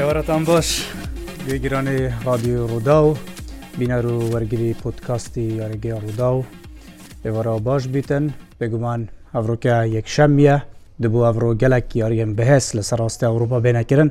ئێوارەتان باش گوێگرانی ڕادی ڕوودا و بینەر و وەرگری پۆتکاستی یاریگەی ڕوودا و ئێوەرا باش بیتن بێگومان ئەڤرۆکە یەکشەمیە دەبوو ئەڤرۆ گەلک یاریان بەهێز لەسەر ڕاستی ئەوروپا بێنەکردن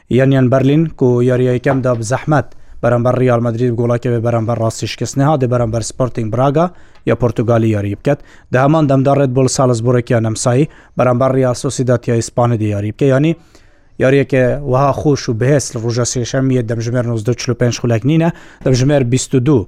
یۆنیۆن بەرلین کو یاریە یەکەم دا بزەحمەت بەرامبەر ریال مەدرید گۆڵا کەوێ بەرامبەر راستی شکست نەهاتێ بەرامبەر سپۆرتینگ براگا یا پورتوگالی یاری بکەت دە هەمان دەمدا رێد بۆل سالزبورگ یا نەمسایی بەرامبەر ریال سۆسیداد یا ئیسپانی دی یاری بکە یانی یاریەکە وەها خۆش و بەهێز روژە سێشەمیە دەمژمێر 1945 خولەک نینە دەمژمێر 22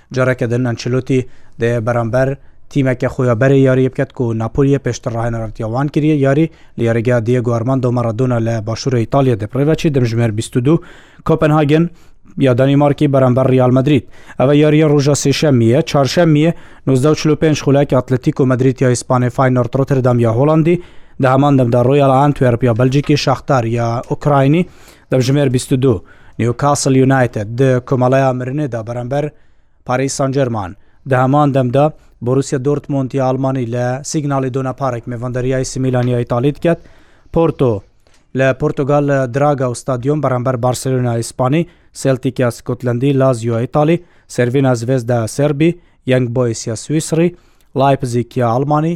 جارێکە دەن ئەنچلۆتی دەیە بەرامبەر تیمەکە خۆیان بەرێ یاریە بکات و ناپۆلیە پێشتر ڕاهێنەرەتیاوان کردە یاری لە یاریگا دیێگۆ ئەرماندۆ مارادۆنا لە باشوورە ئیتالیا دەپڕێڤچی دەمژمێر 22 کۆپنهاگن یا دانیمارکی بەرامبەر ریال مدرید ئەوە یاریە ڕژە سێشەمیە چارشەمیە 1945 خولەکی ئەتلەتیک و مدرید یا ئیسپانیای فاینۆر ترۆتردام یا هۆڵندی دە هەمان دەمدا ڕۆیال ئەنتوێرپ یا بەلجیکی شەختار یا ئۆکراینی دەمژمێر بیست و دوو، نیوکاسڵ یونایتد دە کۆمەڵەیا مرنێدا بەرامبەر پاریس سانجێرمان، دە هەمان دەمدا بۆروسیا دۆرتمۆندی ئاڵمانی لە سیگناڵ ئیدونا پارک مێڤەندەری ئای سی میلانی ئایتاڵی دکات، پۆرتۆ لە پۆرتۆگال لە دراگاو ستادیۆم بەرامبەر بارسێلۆنا ئیسپانی، سێلتیکیا سکۆتلەندی لازیۆ ئایتاڵی، سێرڤینا زڤێزدا سێربی، یەنگ بۆیسیا سویسڕی، لایپزیکیا ئاڵمانی،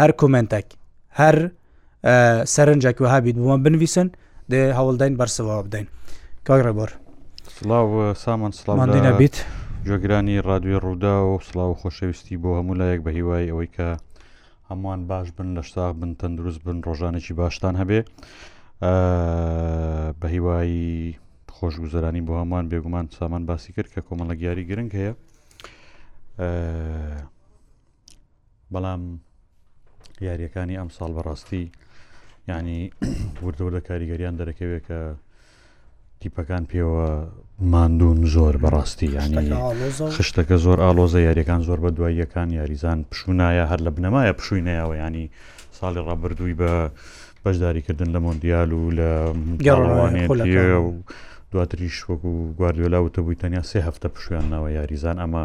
هەر کومنتەک هەر سەرنجێک وها بیت بووە بنویسن دێ هەوڵدەین بەرسەوە بدەین کاک ڕێبۆر سلااو سامان سلااندینە بیت جۆگرانی ڕادوێ ڕوودا و سلااو خۆشەویستی بۆ هەموو لایەک بە هیوای ئەوەی کە هەمووان باش بن لە شتاق بن تەندروست بن ڕۆژانێکی باشتان هەبێ بە هیوایی خۆشگوزەرانی بۆ هەمووان بێگومان سامان باسی کرد کە کۆمەڵە گیاری گرنگ هەیە بەڵام یاریەکانی ئەمساڵ بەڕاستی یعنی وردەوردە کاریگەریان دەرەکەوێت کە تیپەکان پێوە مادون زۆر بەڕاستی ینی خشتەکە زۆر ئالۆزە یاریەکان زۆر بە دواییەکان یاریزان پشوونایە هەر لە بنەمایە پشووی نایەوە ینی ساڵی ڕابردووی بە بەشداریکردن لە مۆندیال و لە گەڕوانێ و دواتریش وەکو گواردیۆلا وتە بووی تەنیا سێ هەفتە پشویان ناوە یاریزان ئەمە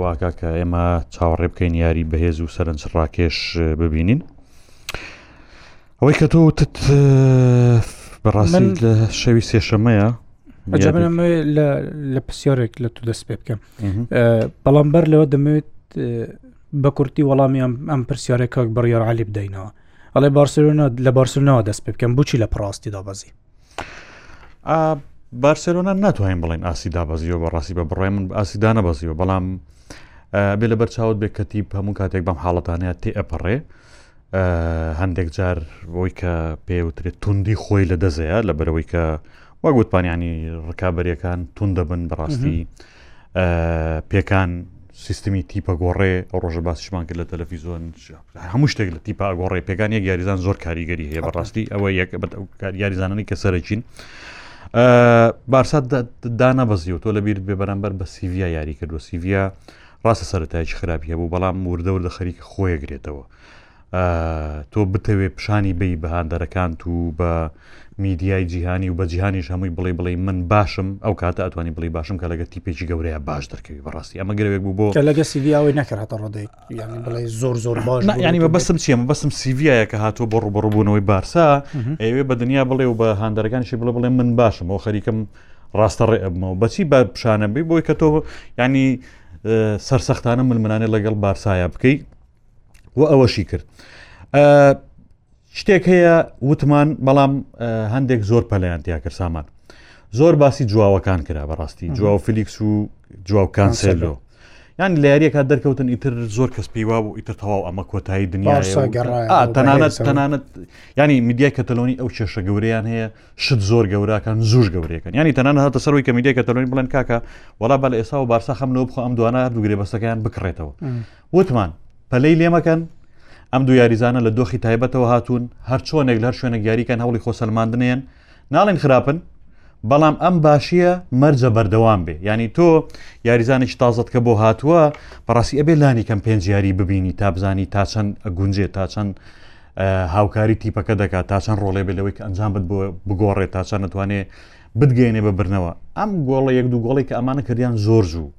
وا کاکە ئێمە چاوەڕێ بکەین یاری بەهێز و سەرنج ڕاکێش ببینین ئەوەی کە تۆ وتت بەڕاستی لە شەوی سێشەمەیە ئەجابنەمەوێت لە پرسیارێک لە تو دەست پێ بکەم بەڵام بەر لەوە دەمەوێت بە کورتی وەڵامی ئەم پرسیارێک کاک بڕیارالی بدەینەوە ئەڵێ بارسلۆنا لە بارسلۆنەوە دەست پێ بکەم بچی لە پڕاستی دابەزی بارسێلۆنا ناتوانین بڵین ئاسی دابەزیەوە بە ڕاستی بە بڕێ من ئاسیدا نەبەزیەوە بەڵام بێ لە بەرچاوت بێ کەتی هەموو کاتێک بەم حاڵەتانەیە تێ ئەپەڕێ هەندێک جار بۆی کە پێوترێت توندی خۆی لە دەزەیە لە بەرەوەی کە وەگوتپانیانی ڕکابەرەکان تون دەبن بەڕاستی. Mm -hmm. پێکان سیستمی تیپە گۆڕێ ئەو ڕۆژە باسیشمان کرد لە تەلەفیزۆن هەموو شتێک لە تیپا گۆڕێ پێکان یەک یاریزان زۆر کاریگەری هەیە بەڕاستی ئەوە یەک یاریزانانی کە سەرەکین بارسا دانا بەزیەوە تۆ لە بیرت بێ بەرامبەر بە سیڤیا یاری کردو سیڤیا ڕاستە سەرتایکی خراپی هەبوو بەڵام وردەوردە خەریکە خۆیەگرێتەوە تۆ بتەوێ پیشانی بەی بە هاندەرەکانت و بە میدیای جیهانی و بە جیهانیش هەمووی بڵێ بڵێ من باشم ئەو کاتە ئەتوانی بڵی باشم کە لەگە تیپێکی گەورەیە باش دەرکەوی بەڕاستی ئەمە گرێک بوو بۆ کە لەگە سیویاوەی نەکراتە ڕۆدەی ینی بڵێ زۆر زۆر باش ینی بە بەسم چیە بەسم سیویایە کە هاتووە بۆ ڕوبڕبوونەوەی بارسا ئەوێ بە دنیا بڵێ و بە هاندەرەکانشی بڵێ بڵێ من باشم بۆ خەریکم ڕاستە ڕێ ئەبمەوە بەچی بە پیشانەبی بۆی کە تۆ ینی سەرسەختانە ململانێ لەگەڵ بارسایە بکەیت و ئەوەشی کرد. شتێک هەیە وتمان بەڵام هەندێک زۆر پەلیان تیا کرد سامان زۆر باسی جوواوەکان کرا بەڕاستی جوواو فلیکس و جوواو کانسێلۆ یان لە یاریەکە دەرکەوتن ئیتر زۆر کەس پیوا بوو ئیتر تەواو ئەمە کۆتایی دنیا تەنانەت تەنانەت ینی میدیای کەتەلۆنی ئەو کێشە گەوریان هەیە شت زۆر گەوراکان زوش گەورەکەن ینی تەنانە هاتە سەرۆی کە میدیای کەتەلۆنی بڵێن کاکە وڵا بە لە ئێسا و بارسا خەم لەو بخۆ ئەم دوانە دوگرێ بەسەکەیان بکڕێتەوە وتمان، پەلەی لێ مەکەن، ئەم دوو یاریزانە لە دۆخی تایبەتەوە هاتوون، هەرچۆنێک لە هەر شوێنێک یاری کەن هەوڵی خۆسەلماندنیان، ناڵێن خراپن، بەڵام ئەم باشییە مەرجە بەردەوام بێ، یانی تۆ یاریزانێکی تازەت کە بۆ هاتووە بەڕاستی ئەبێ لانی کەم پێنج یاری ببینی تا بزانی تا چەند گونجێ تا چەند هاوکاری تیپەکە دەکات تا چەند ڕۆڵێ بێ لەوەی کە ئەنجام بت بۆ بگۆڕێت تا چەند نتوانێت بتگەێنێ بە برنەوە ئەم گۆڵە یەک دوو گۆڵی کە ئەمانە کردیان زۆر زوو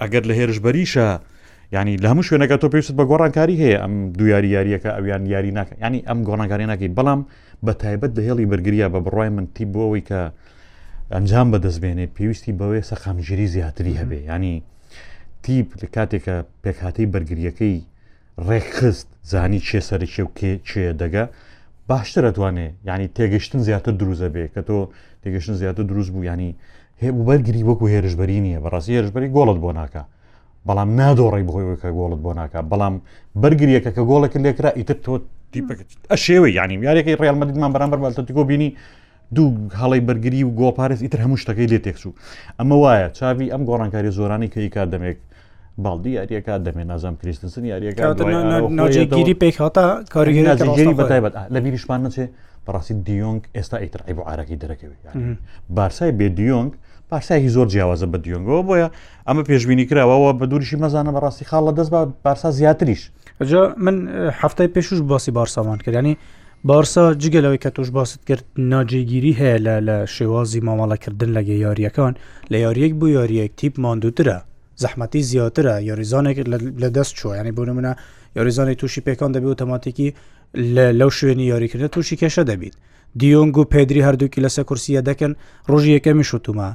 ئەگەر لە هێرشبەریشە ینی لە هەموو شوێنەکە تۆ پێویست بە گۆڕانکاری هەیە ئەم دو یاری یاریەکە ئەویان یاری ناکە ینی ئەم گۆڕانکاری ناکەی بەڵام بە تایبەت لە هێڵی بەرگریە بە بڕای من تی بۆەوەی کە ئەنجام بەدەستبێنێ پێویستی بەوەی سەقامگیری زیاتری هەبێ ینی تیپ لە کاتێکە پێکهاتەی بەرگریەکەی ڕێکخست زانی چێ سەرکێ و کێ چێ دەگە باشتر ئەتوانێ ینی تێگەشتن زیاتر دروزە بێ کە تۆ تێگەشتن زیاتر دروست بوو ینی هێ وبەرگری وەکو هێرشبەری نییە بەڕاستی هێرشبەری گۆڵت بۆ ناکە بەڵام نادۆڕی بەهۆی وەکە گۆڵت بۆ ناکە بەڵام بەرگریەکە کە گۆڵێک لێکرا ئیتر تۆ ئەشێوە ینی یارێکی ڕێل مەدیدمان بەرامبەر بەلتەتیگۆ بینی دوو هەڵی بەرگری و گۆپارێز ئیتر هەموو شتەکەی لێ تێکسوو ئەمە وایە چاوی ئەم گۆڕانکاری زۆرانی کەیکا دەمێک باڵدی یاریەکە دەمێ نازم کریستنسن یاریەکە ناجێگیری پێکهاتە کاریگەری بەتایبەت لە بیریشمان نەچێ بەڕاستی دیۆنگ ئێستا ئیتر عیب و عراقی دەرەکەوێت بارسای بێ دیۆنگ پارسایکی زۆر جیاوازە بە دیۆنگەوە بۆیە ئەمە پێشببینی کراوەوە بە دووریشی مەزانە بەڕاستی خاڵ لە دەست بە بارسا زیاتریش من هەفتای پێشوش باسی بارسامان کردنی بارسا جگە لەوەی کە تۆش باست کرد ناجێگیری هەیە لە لە شێوازی مامەڵەکردن لەگە یاریەکان لە یاریەک بۆ یاریەک تیپ ماندووترە زەحمەتی زیاترە یاریزانێک لە دەست چوە ینی بۆ منە یاریزانانی تووشی پێکان دەبێت ئۆتۆماتیکی لەو شوێنی یاریکردە تووشی کێشە دەبیت دیۆنگ و پێدری هەردووکی لەسەر کورسیە دەکەن ڕۆژی یەکەمی شتومە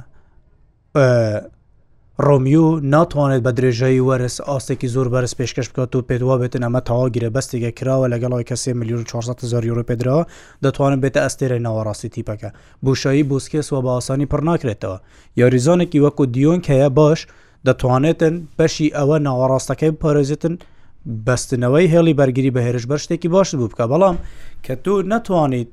ڕۆمیو ناتوانێت بە درێژایی وەرز ئاستێکی زۆر بەرز پێشکەش بکات و پێت وابێتن ئەمە تەواو گرێ بەستێکە کراوە لەگەڵەوەی کە 3 میلیون 400 هزار یورو پێدراوە دەتوانن بێتە ئەستێرە ناوەڕاستی تیپەکە بوشایی بوسکێس و بە ئاسانی پڕ ناکرێتەوە یاریزانێکی وەکو دیۆن کەیە باش دەتوانێتن بەشی ئەوە ناوەڕاستەکەی پارێزتن بەستنەوەی هێڵی بەرگری بە هێرش بەر شتێکی باش بوو بکە بەڵام کە تۆ ناتوانیت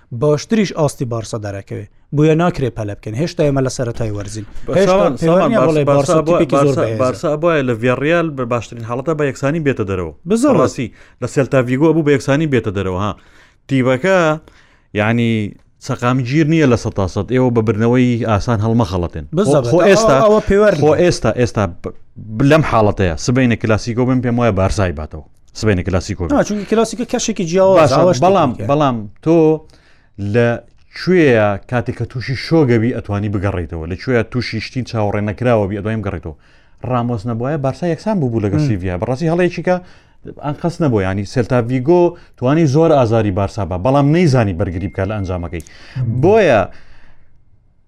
باشتریش ئاستی بارسا دەرەکەوێ بۆیە ناکرێ پەلە بکەن هێشتا ئێمە لە سەرای وەرزین بارسا بۆە لە ڤێڕیال بە باشترین حڵەتە بە یەکسانی بێتە دەرەوە بزڕاستی لە سێلتاڤگو بوو بە یەکسانی بێتە دەرەوە ها تیبەکە ینی سەقامی گیر نییە لە سە تاسەد ئێوە بە برنەوەی ئاسان هەڵمە خەڵەتێن خۆ ئێستا ئەوە پێوەەر خۆ ئێستا ئێستا لەم حاڵەتەیە سبینە کلاسیکۆ بم پێم وایە بارسای باتەوە سبینە کلاسیکۆ چونکی کلاسیکە کەشێکی جیاواز بەڵام بەڵام تۆ لە کوێە کاتێک کە تووشی شۆگەبی ئەتوانی بگەڕیتەوە لە کوێە تووشی شتی چاوەڕێ نەکراوە بی ئەدوایم گەڕێتەوە ڕامۆز نەبواە بارسا یەکسان بوو لەگە سیڤیا بەڕاستی هەڵەیەکیکە ئەنقەس نەبوو ینی سلتا ڤیگۆ توانی زۆر ئازاری بارسا بە بەڵام نەیزانی بەرگری بکە لە ئەنجامەکەی بۆیە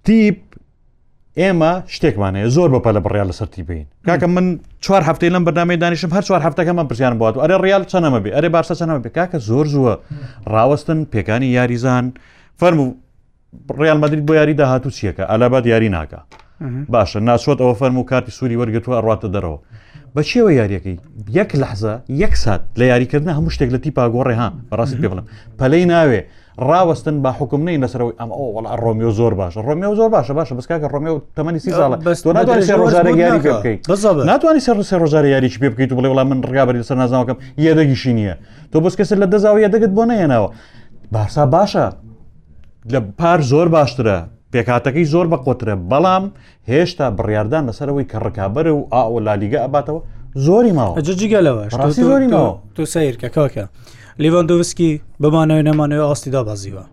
تیپ ئێمە شتێکمان هەیە زۆر بە پەلە بڕیان لەسەر تیبین کاکە من چوار هەفتەی لەم بەنامی دانیشم هەر چوار هەفتەکەمان پرسیان بوات ئەرێ ڕیال چەنەمە بێ ئەرێ بارسە چەنەمە بێ کاکە زۆر زووە ڕاوەستن پێکانی یاریزان فەرمو ڕیال مدرید بۆ یاری داهاتوو چیەکە ئەلابات یاری ناکە باشە ناسوەت ئەوە فەرمو کاتی سووری وەرگتووە ئەڕاتە دەرەوە بە چێوە یاریەکەی یەک لەحزە یەک سات لە یاریکردن هەموو شتێک لە تی پاگۆڕێ ها بەڕاستی پێ بڵم پەلەی ناوێ ڕاوەستن با حکم نین لەسەرەوەی ئەم ئەو وڵا ڕۆمیۆ زۆر باشە ڕۆمیۆ زۆر باشە باشە بەسکاکە ڕۆمیۆ تەمەنی سی ساڵە تۆ ناتوانانی سێ ڕۆژارە یاری پێ بکەیت ناتوانانی سێ سێ ڕۆژارە یاریی پێ بکەیت و بڵێ وڵام من ڕگابری لەسەر نازناوەکەم یەدەگیشی نییە تۆ بەس کەسە لە دەزاوە یەدەگت بۆ نەهێناوە بارسا باشە لە پار زۆر باشترە پێکاتەکەی زۆر بە قوترە بەڵام هێشتا بڕیاردان لەسەر ئەوەی کە ڕکابەر و ئا و لالیگە ئەباتەوە زۆری ماوە جگە لەوەش ڕاستی زۆری ماوە تو سیرکە کاکە لیڤاندۆوسکی بمانەوەی نەمانەوە ئاستی دابازیوە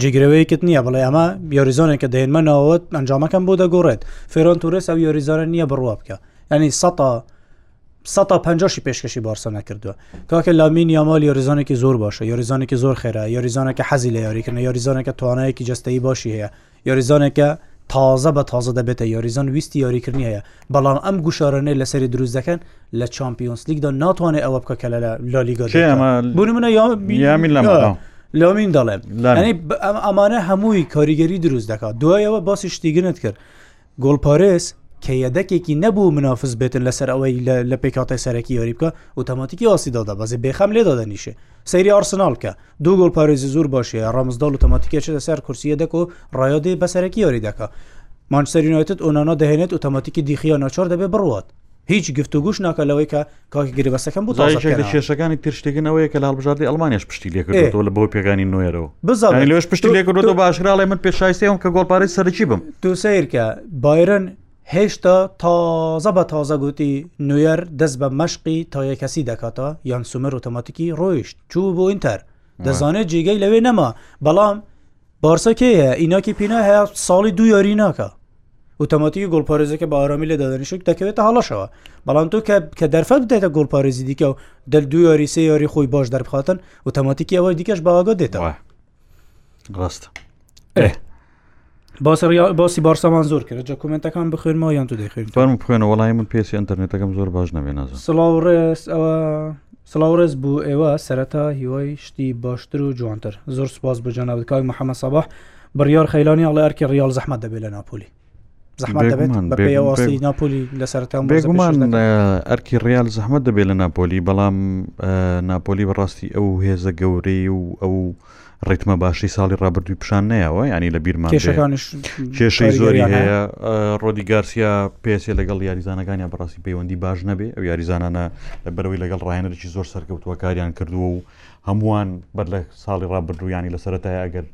جیگرەوەیەکت نییە بڵێ ئەمە یۆریزانێک کە دەێنمە ناوەت ئەنجامەکەم بۆ دەگۆڕێت فێرۆن تورس ئەو یۆریزانە نییە بڕوا بکە ئەنی سە 150 پێشکەشی بارسە نەکردووە کاکە لامین یامال یۆریزانێکی زۆر باشە یۆریزانێکی زۆر خێرا یۆریزانەکە حەزی لە یاریکردن یۆریزانەکە توانایەکی جستەی باشی هەیە یۆریزۆنێکە تازە بە تازە دەبێتە یۆریزۆن ویستی یاریکردنی هەیە، بەڵام ئەم گوشارانەی لەسەری دروست دەکەن لە چامپیۆنسلیگدا ناتوانێت ئەوە بکە کە لە لالیگا بۆ نمونە یامی لەمە لامین دەڵێم ئەمانە هەمووی کاریگەری دروست دەکات دوایەوە باسی شتیگرنت کرد گۆڵپارێز کە یەدەکێکی نەبوو منافس بێت لەسەر ئەوەی لە پێکهاتەی سەرەکی یاری بکە ئۆتۆماتیکی ئاستی دادەبەزێ بێخەم لێ دادەنیشێ سەیری ئارسناڵ کە دوو گۆڵپارێزی زۆر باشەیە ڕامزداڵ ئۆتۆماتیکە چێتە سەر کورسی یەدەک و ڕایادێ بە سەرەکی یاری دەکا مانچستەر یونایتد ئۆنانا دەهێنێت ئۆتۆماتیکی دیخیا ناچار دەبێ بڕوات هیچ گفتوگوش ناکە لەوەی کە کاکی گربەسەکەم بۆ کێشەکانی ترشتێکن ئەوەیە کە لاڵبژاردی ئەلمانیش پشتی لێکردەوە لە بۆ پێگانی نوێرەوە بزانانی لەش پشتی لێکردەوە باشراڵێ من پێشایستەوەم کە گۆڵپارەی سەرکی بم تو سیرکە بایرن هێشتا تازە بە تازە گوتی نوێر دەست بە مەشقی تایەکەسی دەکاتە یان سومەر ئۆتۆماتیکی ڕۆیشت چوو بۆ ئینتەر دەزانێت جێگەی لەوێ نەما بەڵام بارسەکەیە ئیناکی پینا هەیە ساڵی دو یاری ناکە ئۆتۆماتیکی گۆڵپارێزەکە بە ئارامی لە دادنیشک دەکەوێتە هەڵەشەوە بەڵام تۆ کە کە دەرفەت بدێتە گۆڵپارێزی دیکە و دەل دو یاری سێ یاری خۆی باش دەربخاتن ئۆتۆماتیکی ئەوەی دیکەش باگە دێتەوە ڕاست باسی باسی بارسەمان زۆر کرد جە کومنتەکان بخوێنمەوە یان تو دەخوێن فەرم بخوێنە وڵی من پێسی ئەتەرنێتەکەم زۆر باش نەبێ ناز سڵاو ڕێز ئەوە سلااوڕێز بوو ئێوە سەرەتا هیوای شتی باشتر و جوانتر زۆر سپاس بۆ جاناوتکوی محەممە سەباح بڕیار خەیلانی ئەڵێ ئەرکی ڕیاڵ زەحمەت دەبێت لە ناپۆلی زەحمەت دەبێت بێگومان، بە بێگومان، پێیەوەسی بێگومان. ناپۆلی لە سەرتان بۆ زەبێشش بێگومان دەکەن. اه، ئەرکی ڕیال زەحمەت دەبێت لە ناپۆلی بەڵام اه، ناپۆلی بەڕاستی ئەو هێزە گەورەی و ئەو ڕیتمە باشی ساڵی ڕابردووی پیشان نەیەوە ینی لە بیرمان بێ. کێشەکانش کێشەی زۆری کاریگەریان هەیە اه، ڕۆدی گارسیا پێسێ لەگەڵ یاریزانەکانیان بەڕاستی پەیوەندی باش نەبێ ئەو یاریزانانە بەرەوەی لەگەڵ ڕاهێنەرێکی زۆر سەرکەوتووە کاریان کردووە و هەمووان بەر لە ساڵی ڕابردوو ینی لە سەرەتای ئەگەر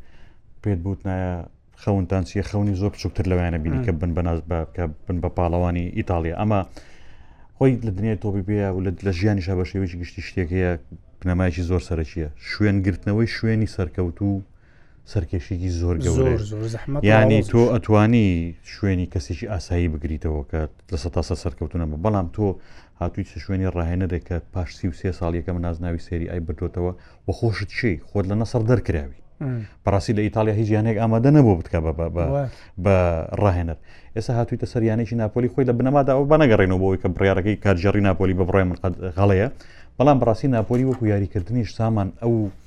پێت بوت نایە خەونتان چیە خەونی زۆر بچووکتر لەوانە بینی کە بن بەناز بکە بن بە پاڵەوانی ئیتالیا ئەمە خۆی لە دنیای تۆبی بێ و لە ژیانی شە بە شێوەیەکی گشتی شتێک هەیە بنەمایکی زۆر سەرەکیە شوێن گرتنەوەی شوێنی سەرکەوتوو سەرکێشێکی زۆر گەورە ینی تۆ ئەتوانی شوێنی کەسێکی ئاسایی بگریتەوە کە لە سە تاسە سەرکەوتونە بە بەڵام تۆ هاتووی چ شوێنی ڕاهێنەرێک کە پاش سی و سێ ساڵیەکە من نازناوی سێری ئای بردوێتەوە و خۆشت چی خۆت لە نەسەر دەرکراوی بەڕاستی لە ئیتالیا هیچ یانێک ئامادە نەبوو بکە بە ڕاهێنەر ئێستا هاتوویتە سەر یانێکی ناپۆلی خۆی لە بنەمادا ئەو بەنەگەڕێنەوە بۆی کە بڕارەکەی کارجێڕی ناپۆلی بە بڕای من قەت غەڵەیە بەڵام بڕاستی ناپۆلی وەکو یاریکردنیش سامان ئەو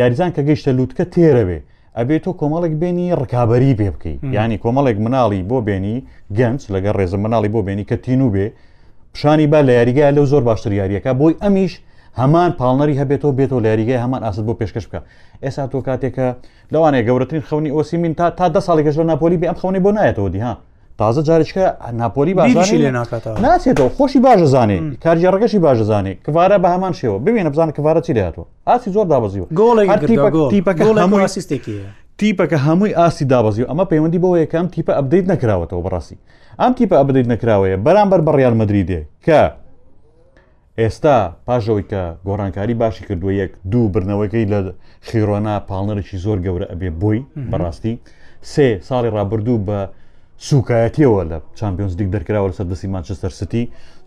یاریزان کە گەیشتە لووتکە تێرەوێ ئەبێ تۆ کۆمەڵێک بێنی ڕکابی پێ بکەیت ینی کۆمەڵێک مناڵی بۆ بێنی گەنج لەگەڵ ڕێزم مناڵی بۆ بێنی کە تینوو بێ پیشانی با لە یاریگە لەو زۆر باشتر یاریەکە بۆی ئەمیش هەمان پاڵنەری هەبێتەوە بێتەوە لە یاریگای هەمان ئاست بۆ پێشکەش بکە ئێستا تۆ کاتێکە لەوانەیە گەورەترین خەونی ئۆسی من تا تا دە ساڵی گەشت لە ناپۆلی بێ ئەم خەونی بۆ نایەتەوە دیها تازە جارچکە ناپۆلی باشی لێ ناکات ناچێتەوە خۆشی باشزانێ کارگێڕەکەشی باشزانێ کڤارە بە هەمان شێوە ببینە بزانە کڤارە چی دەاتەوە ئاسی زۆر دابەزیوە گۆڵێکتیپەکەسیستێکی تیپەکە هەمووی ئاسی دابەزی و ئەمە پەیوەندی بۆ یەکەم تیپە ئەبدەیت نەکراوەتەوە بەڕاستی ئەم تیپە ئەبدەیت نەکراوەیە بەرامبەر بەڕیال مدریدێ کە ئێستا پاش ئەوەی کە گۆڕانکاری باشی کردووە یەک دوو برنەوەکەی لە خیرۆنا پاڵنەرێکی زۆر گەورە ئەبێ بۆی بەڕاستی سێ ساڵی ڕابردوو بە سوکایەتیەوە لە چمپیۆنز دیک دەرکراوە لەسەر دەستی مانچستەر ستی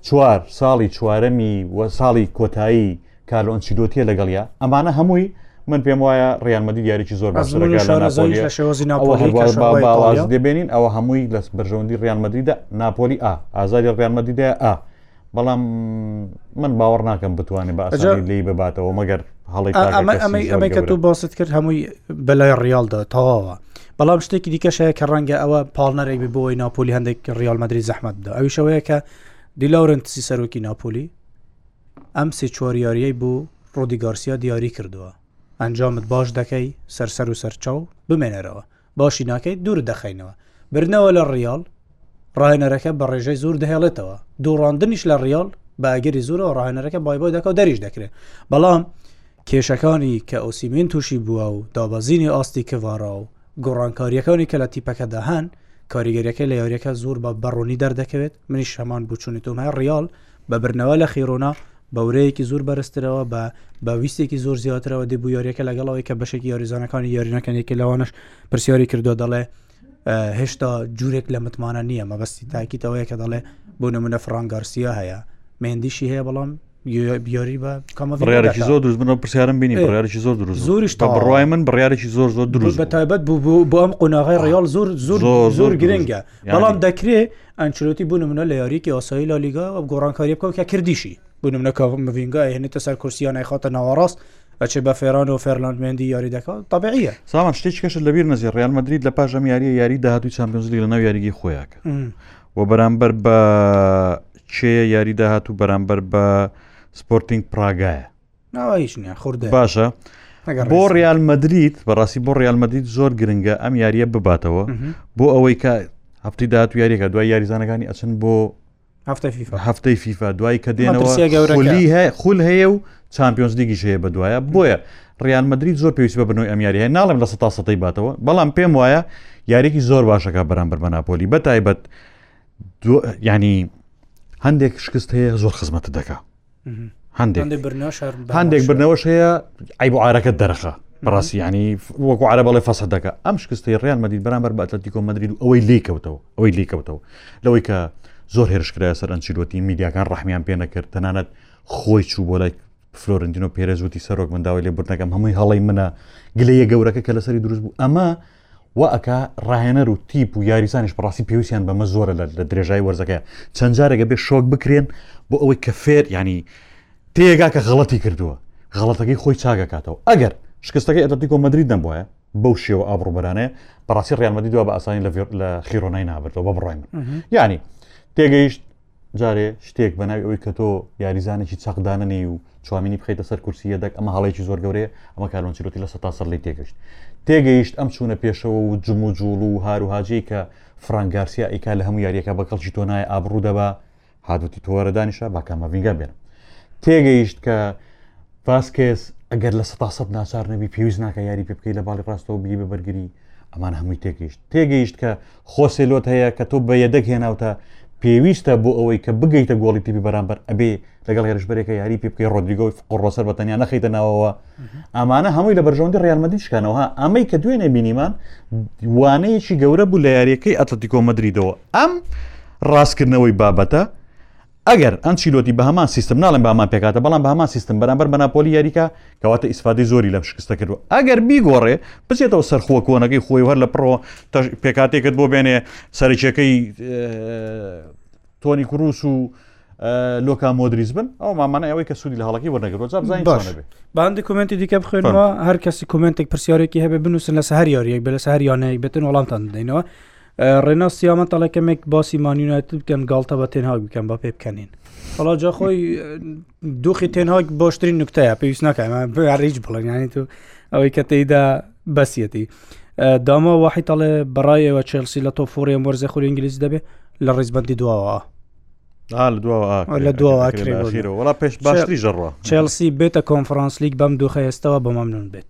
چوار ساڵی چوارەمی و ساڵی کۆتایی کارلۆن چیدۆتیە لەگەڵیا ئەمانە هەمووی من پێم وایە ڕیانمەدی دیارێکی زۆر باواز دەبێنین ئەوە هەمووی لەس بەرژەوەندی ڕیانمەدیدا ناپۆلی ئا ئازاری ڕیانمەدیدا ئا بەڵام من باوەڕ ناکەم بتوانێت بە ئەسانی لی بباتەوە مەگەر هەڵی ئەمەی کە تۆ باست کرد هەمووی بەلای ڕیالدا تەواوە بەڵام شتێکی دیکەشەیە کە ڕەنگە ئەوە پاڵنەرێک بۆی ناپۆلی هەندێک ڕیال مەدرری زەحمەتدا ئەویشەوەیە کە دیلاورنسی سەرۆکی ناپۆلی ئەم سێ چۆریاریەی بوو ڕۆدی گارسیا دیاری کردووە ئەنجامت باش دەکەی سەرسەر و سەرچاو بمێنەرەوە باشی ناکەیت دوور دەخەینەوە بردنەوە لە ڕیاڵ ڕاهێنەرەکە بە ڕێژەی زۆر دەهێڵێتەوە دووڕاندنیش لە ڕیاڵ باگەری زۆرەوە ڕاهێنەرەکە بای بۆ دەکەوت دەریش دەکرێت بەڵام کێشەکانی کە ئۆسیمین تووشی بووە و دابەزینی ئاستی کڤارا و گۆڕانکاریەکانی کە لە تیپەکەدا هەن کاریگەریەکە لە یاریەکە زۆر بە بەڕۆنی دەردەکەوێت منیش هەمان بچوونی تۆمای ڕیال بە برنەوە لە خیڕۆنا بە ورەیەکی زۆر بەرزترەوە بە بە ویستێکی زۆر زیاترەوە دێ بوو یاریەکە لەگەڵ ئەوەی کە بەشێکی یاریزانەکانی یارینەکەنێکی لەوانش پرسیاری کردو دەڵێ هێشتا جوورێک لە متمانە نییە مەبەستی تاکیتەوەیە کە دەڵێ بۆ نمونە فڕانگارسیە هەیە مێندیشی هەیە بەڵام بیاری بە کامەڕێکی زۆر دروست بنەوە پرسیارم بینی بڕارێکی زۆر دروست زۆریش تا بڕای من بڕارێکی زۆر زۆر دروست بە تایبەت بوو بۆ ئەم قۆناغی ڕیال زۆر زۆر زۆر گرنگە بەڵام دەکرێت ئەنچلۆتی بوو نمونە لە یاریکی ئاسایی لە لیگا ئەو گۆڕانکاری بکەن کە کردیشی بوو نمونە کە مڤینگا هێنێتە سەر کورسیان نایخاتە ناوەڕاست ئەچێ بە فێران و فێرلاند مێندی یاری دەکات تەبعە سامان شتێک کەشت لە بیر نەزی ڕیال مدرید لە پاش ئەم یاریە یاری داهاتوی چمپیۆنزلی لە ناو یاریگی خۆیاکە و بەرامبەر بە چێە یاری داهات و بەرامبەر بە سپۆرتنگ پراگایە باشە بۆ ڕیال مدریت بەڕاستی بۆ ڕیال مدید زۆر گرنگە ئەم یاریە بباتەوە بۆ ئەوەی کە هەفتی داات و یاریەکە دوای یاریزانەکانی ئەچن بۆ هەفتەی فیفا دوای کە دێنەوە خول هەیە و چمپیۆنز لیگی شەیە بە دوایە بۆیە ڕیان مدرری زۆر پێویست بە بنەوەی ئەم یاریە ناڵم لە ستا سەی باتەوە بەڵام پێم وایە یاریکی زۆر باشەکە بەرامبەر بە ناپۆلی بە تایبەت ینی هەندێک شکست هەیە زۆر خزمەت دەکات هەندێک هەندێک برنەوەش هەیە ئەیب عارەکە دەرخە بەڕاستی ینی وەکو عرە بەڵێ فەسە دەکە ئەم شکستی ڕیان مەدید بەرامبەر بە ئەتلەتیکۆ مدرید و ئەوەی لی کەوتەوە ئەوەی لی کەوتەوە لەوەی کە زۆر هێرشکرای سەر ئەنچیلوەتی میدیاکان ڕحمیان پێ نەکرد تەنانەت خۆی چوو بۆ لای فلۆرنتینۆ پێرێزوتی سەرۆک منداوای لێ بردنەکەم هەمووی هەڵی منە گلەیە گەورەکە کە لەسەری دروست بوو ئەمە وا ئەکا ڕاهێنەر و تیپ و یاریزانش بەڕاستی پێویستیان بەمە زۆرە لە لە درێژای وەرزەکە چەند جارێکە بێ شۆک بکرێن بۆ ئەوەی کە فێر ینی تێگا کە غڵەتی کردووە غڵەتەکەی خۆی چاگەکاتەوە ئەگەر شکستەکەی ئەتەتیکۆ مدرری دەمبواە بەو شێوە ئابڕوبەرانەیە بەڕاستی ڕیانمەدی دو بە ئاسانی لە خیرۆنای نابێتەوە بە بڕای من ینی تێگەیشت جارێ شتێک بەناوی ئەوەی کە تۆ یاریزانێکی چەقدانەنی و چوامینی بخیتە سەر کورسی یەدەک ئەمە هەڵەیەکی زۆر گەورەیە ئەمە کارۆنچیرۆتی لە سە تا سەر لی تێگەشت تێگەیشت ئەم چوونە پێشەوە و جم و جوڵ و هاروهاجەی کە فرانگارسیا ئیکا لە هەموو یاریەکە بە کەڵکی تۆ نایە ئابڕوو دەبا هاتوتی تۆوەرە دانیشە با کامەڤنگا بێنم تێگەیشت کە فاسکێس ئەگەر لە سە تا سە ناچار نەبی پێویست ناکە یاری پێ بکەی لە باڵی ڕاستەوە بگی بە بەرگری ئەمان هەمووی تێگەیشت تێگەیشت کە خۆسێ لۆت هەیە کە تۆ بە یەدەک هێناوتە پێویستە بۆ ئەوەی کە بگەیتە گۆڵی تیپی بەرامبەر ئەبێ لەگەڵ هێرشبەرێکە یاری پێ بکەی ڕۆدریگۆی قڕۆسەر بە تەنیا نەخیتە ناوەوە ئەمانە هەمووی لە بەرژەوەندی ڕیالمەدی شکانەوە ئەمەی کە دوێنێ بینیمان وانەیەکی گەورە بوو لە یاریەکەی ئەتلتیکۆ مدریدەوە ئەم ڕاستکردنەوەی بابەتە ئەگەر ئەنچیلۆتی بە هەمان سیستم، ناڵێم بە هەمان پێکهاتە، بەڵام بە هەمان سیستم بەرامبەر بە ناپۆلی یاریکا، کەواتە ئیسفادەی زۆری لەم شکستە کردووە. ئەگەر بیگۆڕێ، بچێتەوە سەر خووە کۆنەکەی خۆی و هەر لە پڕەوە پێکهاتەیەکت بۆ بێنێ سەرەکییەکەی تۆنی کروس و لۆکا مۆدریز بن ئەو مامانە ئەوەی کە سوودی لە هەڵکی وەرنەگرۆزانێت باندی کومنتی دیکە بخوێنەوە هەر کەسی کومنتێک پرسیارێکی هەبێ بنووسن لە سەر یاریەک بە لە سەر یانەیەک بێتن وڵامتان دەینەوە ڕێناس سیامە تەڵێ کەمێک باسی مانیونایتد بکەن گاڵتە بە تێنهاک بکەن بە پێ بکەنین هەڵا جا خۆی دۆخی تێنهاک باشترین نکتەیە پێویست ناکەم ڕیج بڵێن یانی تو ئەوەی کە تێیدا بەسیەتی داما وحی تەڵێ بەڕایەوە چێلسی لە تۆ فۆڕی ئەم وەرزە خوری ئینگلیز دەبێت لە ڕیزبندی دواوە لە دواوە لە دواوەڵا پێش باشتری ژەڕوە چێلسی بێتە کۆنفرانس لیک بەم دوخە ئێستەوە بە مەمنون بێت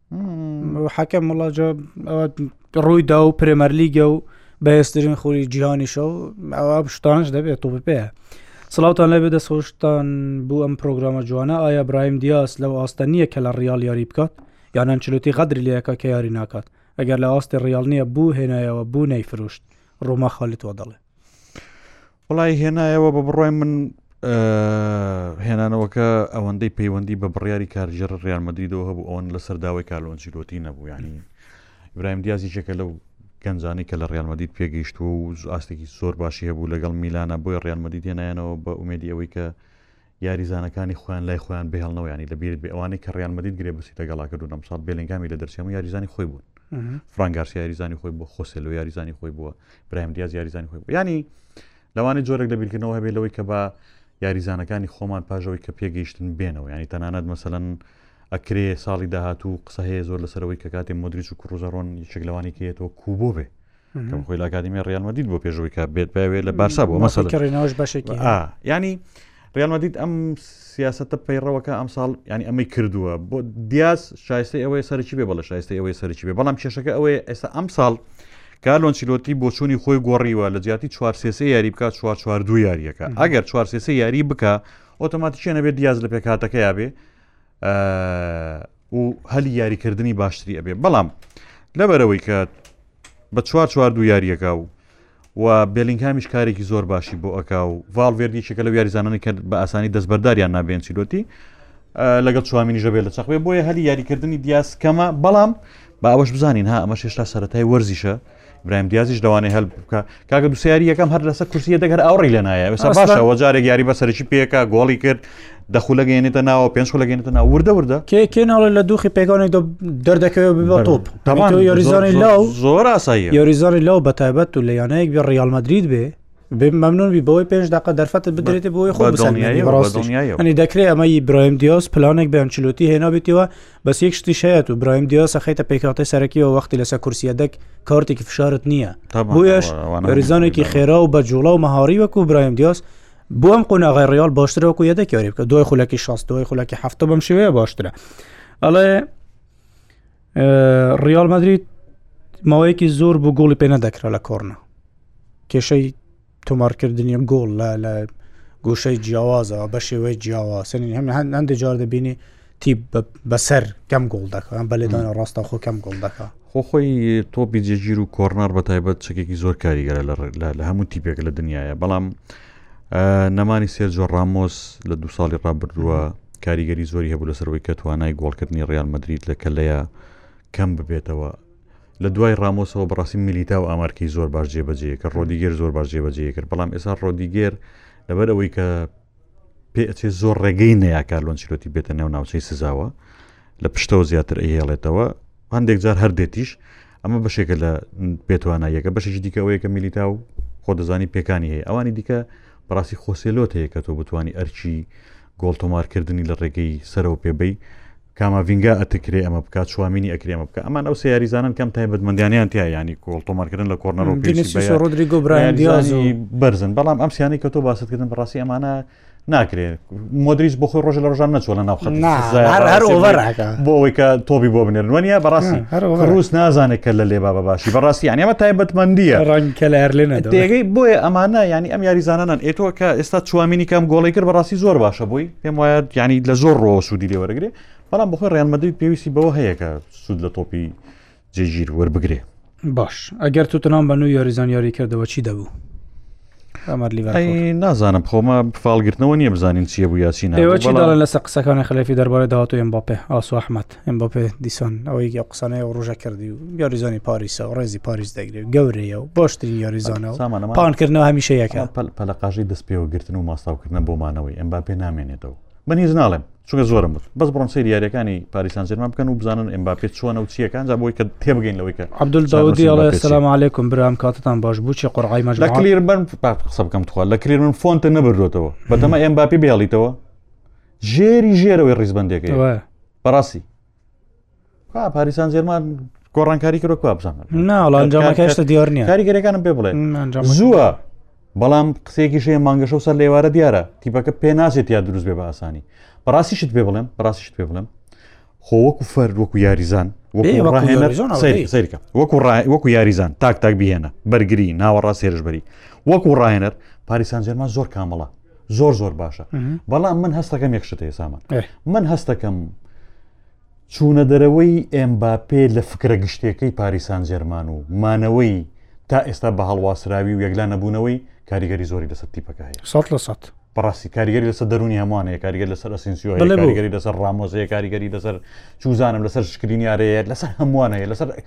حەکەم وڵاجا ڕووی دا و پرێمەرلیگە و بەهێسترین خوری جیهانی شە و ئەوە شتانش دەبێت تۆ بپێ سلااوان لەێ دەست خۆشتان بوو ئەم پرۆگرامە جوانە ئایا برایم دیاس لەو ئاستە نییە کە لە ڕیال یاری بکات یانان چلوتی غەدری لەکە کە یاری ناکات ئەگەر لە ئاستی ڕیال نییە بوو هێنایەوە بوو نەیفروشت ڕۆما خالی تۆ دەڵێ وڵی هێنایەوە بە بڕای من هێنانەوەکە ئەوەندەی پەیوەندی بە بڕیاری کارژێر ڕیانمەدریدەوە هەبوو ئەوەن لە سەرداوای کارلۆنجیلۆتی نەبوو ینی برایم دیازی شەکە لەو گەنجانی کە لە ڕیانمەدید پێگەیشتووە و ئاستێکی زۆر باشی هەبوو لەگەڵ میلانە بۆی ڕیانمەدی دێنایەنەوە بە ئومێدی ئەوەی کە یاریزانەکانی خۆیان لای خۆیان بهێڵنەوە یانی لە بیرت بێ ئەوانەی کە ڕیان مەدید گرێ بەسیتە گەڵا کردون ئەمساڵ بێلنگامی لە دەرچێم و یاریزانی خۆی بوون فرانگارسی یاریزانی خۆی بۆ خۆسێلو یاریزانی خۆی بووە برایم دیاز یاریزانی خۆی بوو ینی لەوانی جۆرێک لە بیرکردنەوە هەبێ لەوەی کە بە یاریزانەکانی خۆمان پاژەوەی کە پێگەیشتن بێنەوە ینی تەنانەت مەسەن ئەکرێ ساڵی داهاتوو قسە هەیە زۆر لەسەرەوەی کە کاتی مدرریج و کوڕزەڕۆن یەکێک لەوانی کێتەوە کوبۆ بێ کەم خۆی لە ئەکادمی ڕیال مەدید بۆ پێشەوەی کا بێت باوێ لە بارسا بۆ مەسەڵ کڕێنەوەش بەشێکی ینی ڕیال مەدید ئەم سیاستە پەیڕەوەکە ئەم ساڵ ینی ئەمەی کردووە بۆ دیاز شایستی ئەوەی سەرکی بێ بەڵە شایستی ئەوەی سەرکی بێ بەڵام کێشەکە ئەوەیە ئێستا ئەم ساڵ کارلۆن چیلۆتی بۆچوونی خۆی گۆڕیوە لە جیاتی چوار سێسێ یاری بکە چوار چوار دو یاریەکە ئەگەر چوار سێسێ یاری بکە ئۆتۆماتیکیە نەبێت دیاز لە پێکاتەکەیا بێ و هەلی یاریکردنی باشتری ئەبێ بەڵام لەبەرەوەی کە بە چوار چوار دوو یاریەکە و و بێلینگامیش کارێکی زۆر باشی بۆ ئەکا و ڤالڤێردیشەکە لە یاریزانانی کرد بە ئاسانی دەستبەرداریان نابێن چیلۆتی لەگەڵ چوامینیژە بێت لە چەخێ بۆیە هەلی یاریکردنی دیاس کەمە بەڵام با ئەوەش بزانین ها ئەمە شێشتا سەتای وەرزیشە برایم دیازیش لەوانەیە هەل بکە کاکە دوسیاری یەکەم هەر لەسەر کورسیە دەگەر ئاوڕی لە نایە ئێستا باشە وەجارێک یاری بەسەرکی پێکە گۆڵی کرد دەخولەگەێنێتە ناوە پێنج خولەگەێنێتە ناو وردە وردە کێ کێ ناڵێ لە دوخی پێکانێک دەردەکەوێت ببە تۆپ یاریزانی لاو زۆر ئاسایی یاریزانی لاو بەتایبەت و لە یانەیەک بێ ڕیال مدرید بێ مەمنون بی بەوەی پێنج دقە دەرفەت بدرێت بۆی خۆ بەڕاستنی دەکرێت ئەمە برایم دیۆس پلانێک بەنچلوتی هێنابێتەوە بەس یەک شتیش هەیە تو برایم دیاسە خەیتە پێکهاتەی سەرەکیەوە وەختی لەسەر کورسیە دەک کارتێکی فشارت نییە بۆیش ریزانێکی خێرا و بە جوڵا و مەهاری وەکو برایم دیاس بۆ ئەم قۆناغی ڕیال باشترەوەکو یەدەک یاری بکە دوای خولەکی شاست دوای خولەکی هەفتە بەم شێوەیە باشترە ئەڵێ ڕیال مەدریت ماوەیەکی زۆر بوو گۆڵی پێ نەدەکرا لە کۆرنە کێشەی تۆمارکردنی گۆڵ لە لە گۆشەی جیاوازەوە بە شێوەی جیاوازنی هەم هەندێک جار دەبینی تیپ بەسەر کەم گۆڵ دەکەن بە لێدانە ڕاستە خۆ کەم گۆڵ دەکە خۆ خۆی تۆپی جێگیر و کۆرنار بە تایبەت چەکێکی زۆر کاریگەرە لە هەموو تیپێک لە دنیاە بەڵام نەمانی سێرجۆ ڕامۆس لە دو ساڵی ڕابردووە کاریگەری زۆری هەبوو لەسەرەوەی کە توانای گۆڵکردنی ڕیال مدریت لە کەلەیە کەم ببێتەوە لە دوای ڕامۆسەوە بەڕاستی میلیتاو ئامارکەی زۆر باش جێبەجێ کرد ڕۆدیگەر زۆر باش جێبەجێ کرد بەڵام ئێستا ڕۆدیگەر لەبەر ئەوەی کە پێ ئەچێ زۆر ڕێگەی نەیاکار لۆنچلۆتی بێتە نێو ناوچەی سزاوە لە پشتەوە زیاتر ئەهێڵێتەوە هەندێک جار هەردێتیش ئەمە بەشێکە لە پێتواناییەکە بەشێکی دیکەەوەیە کە میلیتا و خۆ دەزانی پێکانی هەیە ئەوانی دیکە بەڕاستی خۆسێلۆت هەیە کە تۆ بتانی ئەرچی گۆڵ تۆمارکردنی لە ڕێگەی سەرەوە پێبەی کاماڤینگا ئەتکرێ ئەمە بکات چوامینی ئەکرێ ئەمە بکە ئەمان ئەو سێ یاریزانن کەم تایبەتمەندیانیان تیا ینی کۆڵ تۆمارکردن لە کۆرنەر و پێسی ڕۆدریگۆ برایان دیاز و بەرزن بەڵام ئەم سیانی کە تۆ باستکردن بەڕاستی ئەمانە ناکرێت مۆدریس بۆ خۆی ڕۆژە لە ڕژان نەچوە لە ناوخەت بۆ ئەوەی کە تۆبی بۆ بنێرن وەنیا بەڕاستی ڕوس نازانێت کە لە لێبا بە باشی بەڕاستی یان ئەمە تایبەتمەندیە ڕەنگکە لە هەرلێنە تێگەی بۆیە ئەمانە ینی ئەم یاریزانانان ئێتۆ کە ئێستا چوامینی کەم گۆڵی کرد بەڕاستی زۆر باشە بووی پێم وایە یعنی لە زۆر ڕۆ سوودی لێ وەرەگرێ بەڵام بخۆی ڕیان مەدرید پێویستی بەوە هەیە کە سوود لە تۆپی جێگیر وەربگرێ باش ئەگەر تو تنام بە نو یاریزان یاری کردەوە چی دەبوو نازانم خۆمە فالگرتنەوە نییە بزانین چیە بوو یاچین ئێوە چی داڵێن لەسە قسەکانی خلفی دەربارەی داهاتویم باپێ ئاسو ئەحمد ئێمباپێ دیسان ئەوەی گە قسانەیە و ڕژە کردی و یاریزانی پاریسە و ڕێزی پاریس دەگرێت و گەورەیە و باشترین یاریزانە و پانکردنەوە هەمیشە یەکە پەلقاژی دەست پێوەگرتن و ماستاوکردنە بۆمانەوەی ئەمباپێ نامێنێتەوە من هیچ ناڵێم چونکە زۆرم بوت بەس بڕۆن سەیر یاریەکانی پاریسان جرمان بکەن و بزانن ئەمباپێت چۆنە و چیەکان جا بۆی کە تێبگەین لەوەی کە عبدول داودیڵێ سلام عیکم برام کاتتان باش بوو چی قڕعی مەژ لە کلیر بن قسە بکەم توخوا لە کرێ من فۆنتە نەبردوێتەوە بەتەمە ئەمباپی بێڵیتەوە ژێری ژێرەوەی ڕیزبندێک بەڕاستی پاریسان زێرمان گۆڕانکاری کرۆ کو بزانن ناڵانجامەکەشتە دیار نیە کاریگەرەکانم پێ بڵێن زووە بەڵام قسێکی شێ مانگەشە و سەر لێوارە دیارە تیپەکە پێ ناسێت یا دروست بێ بە ئاسانی بەڕاستیشت پێ بڵێم بەڕاستیشت پێ بڵێم خۆ وەکو فەر وەکو یاریزان سەیرکە وەکو وەکو یاریزان تاک تاک بهێنە بەرگری ناوەڕاست هێرشبەری وەکو ڕاهێنەر پاریسان جەرمان زۆر کامەڵە زۆر زۆر باشە بەڵام من هەستەکەم یەک شتەیە سامان من هەستەکەم چوونە دەرەوەی ئێمباپێ لە فکرە گشتەکەی پاریسان جەرمان و مانەوەی تا ئێستا بە هەڵواسراوی و یەکلا نەبوونەوەی کاریگەری زۆری لەسەر تیپەکە هەیە سە لە سە بەڕاستی کاریگەری لەسەر دەرونی هەمووانەیە کاریگەر لەسەر ئەسینسیۆ کاریگەری لەسەر ڕامۆزەیە کاریگەری لەسەر چوزانم لەسەر شکرینیارەیە لەسەر هەمووانەیە لەسەر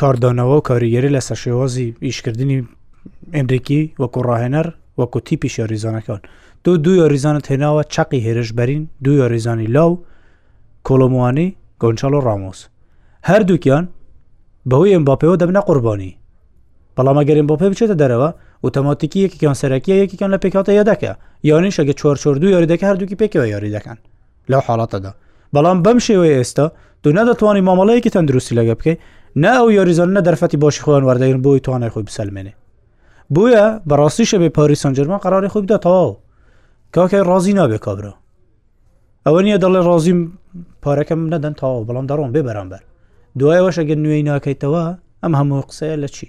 کاردانەوە و کاریگەری لەسەر شێوازی ئیشکردنی ئەنریکی وەکو ڕاهێنەر وەکو تیپی شاریزانەکان تۆ دوو یاریزانت هێناوە چەقی هێرشبەرین دوو یاریزانی لاو کۆڵۆموانی گۆنچەڵ و ڕامۆس هەردووکیان بەهۆی ئەمباپەوە دەبنە قوربانی بەڵام ئەگەرم بۆ پێ بچێتە دەرەوە ئۆتۆماتیکی یەکیان سەرەکیە یەکیان لە پێکاتە یادەکە یانیش ئەگە چۆر چۆر دوو یاریدەکە هەردووکی پێکەوە یاری دەکەن لەو حاڵەتەدا بەڵام بەم شێوەیە ئێستا تو نەدەتوانانی مامەڵەیەکی تەندروستی لەگە بکەی نا ئەو یۆریزۆن نە دەرفەتی بۆشی خۆیان وەردەگرن بۆی توانای خۆی بسەلمێنێ بۆیە بەڕاستی شەبێ پاری سنجەرمان قراری خۆی بدە تەواو کاکە ڕازی نابێ کابرا ئەوە نییە دەڵێ ڕازیم پارەکەم نەدەن تەواو بەڵام دەڕۆم بێ بەرامبەر دوایەوەش ئەگەر نوێی ناکەیتەوە ئەم هەموو قسەیە لە چی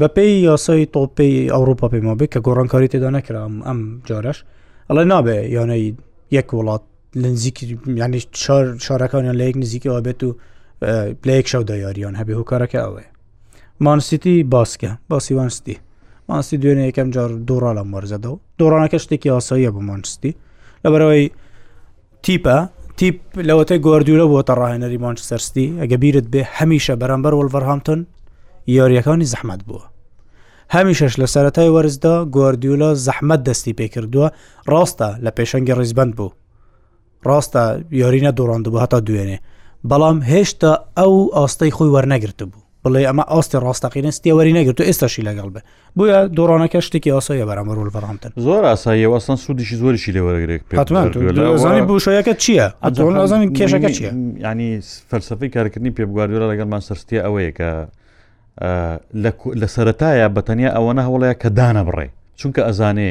بەپێی یاسای تۆپی ئەوروپا پێم وابێت کە گۆڕانکاری تێدا نەکرام ئەم جارش ئەڵێ نابێ یانەی یەک وڵات لە نزیکی یعنی شار شارەکانیان لە یەک نزیکەوە بێت و اه، لە یەک شەودا یاریان هەبێ هۆکارەکە ئەوەیە مانسیتی باسکە باسی وانستی مانستی دوێنێ یەکەم جار دووڕا لەم وەرزەدەوە دۆڕانەکە شتێکی ئاساییە بۆ مانستی لەبەرەوەی تیپە تیپ لەوەتەی گۆردیولە بۆتە ڕاهێنەری مانچستەر ستی ئەگە بیرت بێ هەمیشە بەرەمبەر وەڵڤەرهامتون یاریەکانی زەحمت بووە هەمیشەش لە سەتای وەرزدا گۆردیولە زەحمت دەستی پێکردووە ڕاستە لە پێشەنگی ڕیزبند بوو ڕاستە یارینە دوڕاندبوو هەتا دوێنێ بەڵام هێشتا ئەو ئاستەی خۆی وەرنەگرتبوو بڵێ ئەمە ئاستی ڕاستەقینە ستێوەری نەگرت و ئێستاشی لەگەڵ بێ بۆیە دۆڕانەکە شتێکی ئاساییە بەرامبەر وڵڤەرهامپتن زۆر ئاساییە وەسان سوودیشی زۆریشی لێوەرەگرێت پێزانانی بوشەکە چییە ئەزانانی کێشەکە چیە ینی فەلسفەی کارکردنی پێبگواردوێرە لەگەڵ ماستەرستی ئەوەیە کە لە سەتایە بەتەنیا ئەوەنە هەوڵەیە کە دانە بڕێ چونکە ئەزانێ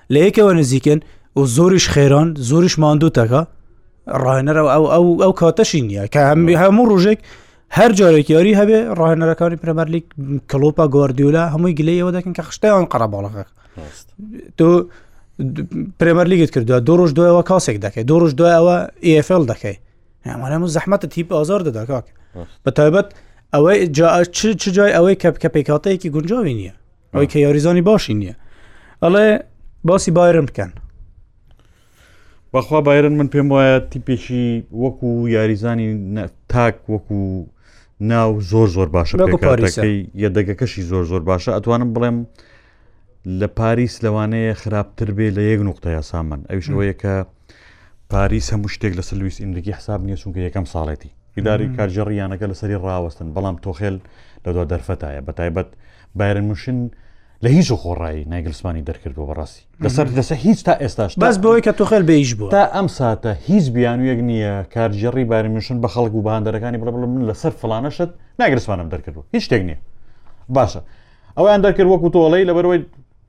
لە یەکەوە نزیکن و زۆریش خێران زۆریش ماندوو تەکە ڕاهێنەرەوە ئەو ئەو ئەو کاتەشی نییە کە هەمی هەموو ڕۆژێک هەر جارێک یاری هەبێ ڕاهێنەرەکانی پرەمەرلیک کلۆپا گواردیولا هەمووی گلەی ئەوە دەکەن کە خشتیان قەرە باڵەکە تۆ پرێمەر لیگت کردووە دو ڕۆژ دوایەوە کاسێک دەکەیت دو ڕۆژ دوایەوە ئFL دەکەیت هەمانەمە زەحمەتە تیپ ئازار دەداکاک بە تایبەت ئەوەی جا چ جای ئەوەی کە بکە پێکاتەیەکی گونجاوی نییە ئەوی کە یاریزانی باشی نییە ئەڵێ باسی بایرن بکەن بەخوا بایرن من پێم وایە تیپێکی وەکو یاریزانی تاک وەکو ناو زۆر زۆر باشە پێکارەکەی یەدەگەکەشی زۆر زۆر باشە ئەتوانم بڵێم لە پاریس لەوانەیە خراپتر بێ لە یەک نقطە یاسامن ئەوشەوەیە کە پاریس هەموو شتێک لە سلویس ئینرگی حساب نیە چونکە یەکەم ساڵێتی ئیداری کارجێڕیانەکە لەسەری ڕاوەستن بەڵام تۆخێل لەدا دەرفەتایە بە تایبەت بایرن موشن لە هیچ و خۆڕایی نایگلسمانی دەرکردەوە بەڕاستی لەسەر لەسەر هیچ تا ئێستاش بەس بۆی کە توخێل بێژ بوو تا ئەم ساتە هیچ بیانویەک نییە کارجێڕی بارمشن بە خەڵک و بەهاندەرەکانی بڵ بڵ من لەسەر فلانەشت ناگرسمانم دەرکردو هیچ شتێک نییە باشە ئەویان دەکرد وەکو تۆڵی لەبەرەوەی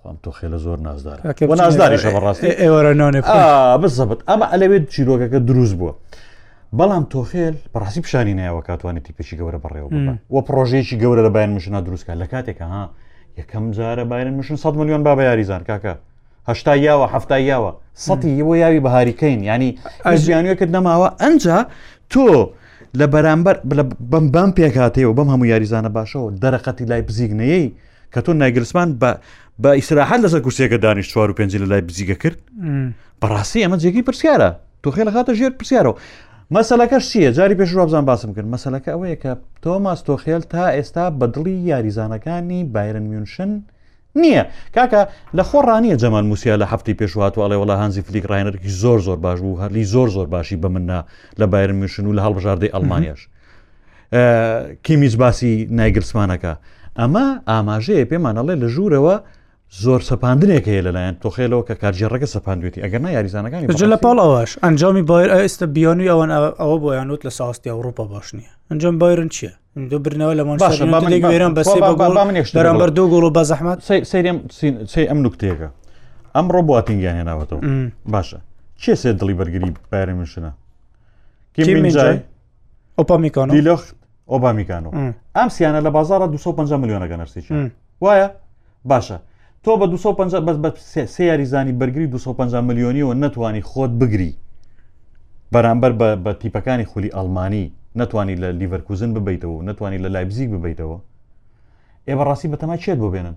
خۆم تۆ خێلە زۆر نازدار بۆ نازداریشە بەڕاستی ئێوەرە نانێ بزەبت ئەمە ئەلەوێت چیرۆکەکە دروست بووە بەڵام تۆخێل بەڕاستی پیشانی نایەوە کاتوانی تیپێکی گەورە بەڕێوە و پرۆژەیەکی گەورە لە باین مشنا دروستکە لە کاتێکە ها یەکەم جارە باین مشن 100 میلیۆن با بە یاریزان کاکە هەشتا یاوە هەفتا یاوە سەی یەوە یاوی بەهاریکەین ینی ئەژیانوێکت نەماوە ئەجا تۆ لە بەرامبەر بەم بەم پێکاتەوە بەم هەموو یاریزانە باشەوە دەرەقەتی لای بزیگنەیەی کە تۆ نایگرسمان بە بە ئیسراحەت لەسەر کورسیەکە دانیش چوار و پێنج لە لای بزیگە کرد بەڕاستی ئەمە جێگەی پرسیارە تۆ خێ لە خاتە ژێر پرسیارەوە مەسلەکەش چییە جاری پێش ڕابزان باسم کرد مەسلەکە ئەوەیە کە تۆماس تۆخێل تا ئێستا بەدڵی یاریزانەکانی بایرن میونشن نییە کاکە لە خۆ ڕانیە جەمان موسیا لە هەفتی پێشوات و ئەڵێ وڵا هەنزی فلیک ڕایەنەرکی زۆر زۆر باش بوو هەرلی زۆر زۆر باشی بە مننا لە بایرن میشن و لە هەڵبژاردەی ئەلمانیاش کیمیچ باسی نایگرسمانەکە ئەمە ئاماژەیە پێمانەڵێ لە ژوورەوە زۆر سەپاندنێک هەیە لەلایەن تۆخێلەوە کە کارجیێڕەکە سەپاندێتی ئەگەر نا یاریزانەکانی جە لە پاڵ ئەوەش ئەنجامی بایر ئێستا بیانوی ئەوان ئەوە بۆ یانوت لە ساستی ئەوروپا باش نییە ئەنجام بایرن چییە دو برنەوە لە مانشێران بەس بەرامبەر دوو گۆڵ و بە زەحمات سەیرم سی ئەم نوکتێکە ئەم ڕۆباتینگیان هێناوەتەوە باشە چێ سێ دڵی بەرگری بارێ منشنە کێ ئۆپامیکۆن دیلۆخت ئۆبامیکانۆ ئەم سیانە لە بازارە 250 میلیۆنەکە نرسێک وایە باشە تۆ بە 250 بەس بە سێ یاریزانی بەرگری 250 میلیۆنیەوە نەتوانی خۆت بگری بەرامبەر بە تیپەکانی خولی ئەلمانی نەتوانی لە لیڤەرکوزن ببیتەوە نەتوانی لە لایبزیک ببیتەوە ئێ بەڕاستی بەتەما چێت بۆ بێنن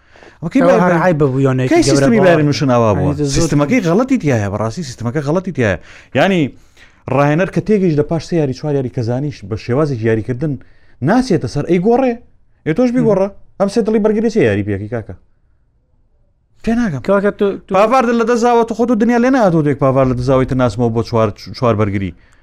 ڕای بە بوویانەکەی سیستمی بارنوشن ئاوا بووە سیستمەکەی غڵەتی تایە بەڕاستی سیستمەکە غڵەتی تایە ینی ڕاهێنەر کە تێگەیش لە پاش سیاری چوار یاری کەزانیش بە شێوازی یاریکردن ناسێتە سەر ئەی گۆڕێ ئێ تۆش بگۆڕە ئەم سێ دڵی بەرگری سێ یاری پێکی کاکە پێ ناگەم پاڤاردن لە دەزاوە تو خۆ و دنیا لێ ناتۆ دێک پاڤار لە دەزاوی تە ناسمەوە بۆ چوار بەرگری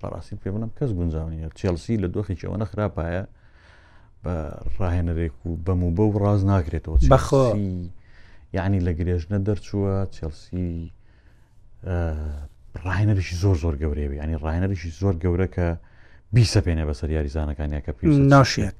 بەڕاستی پێ بڵم کەس گونجاونیە چێلسی لە دۆخێکی ئەوەنە خراپایە بە ڕاهێنەرێک و بەم و بە و ڕاز ناکرێتەوە بەخۆ یعنی لە گرێژنە دەرچووە چێلسی ڕاهێنەرشی زۆر زۆر گەورەیە ینی ڕاهێنەرشی زۆر گەورە کە بیسەپێنێ بەسەر یاریزانەکانیا کە پێ ناشێت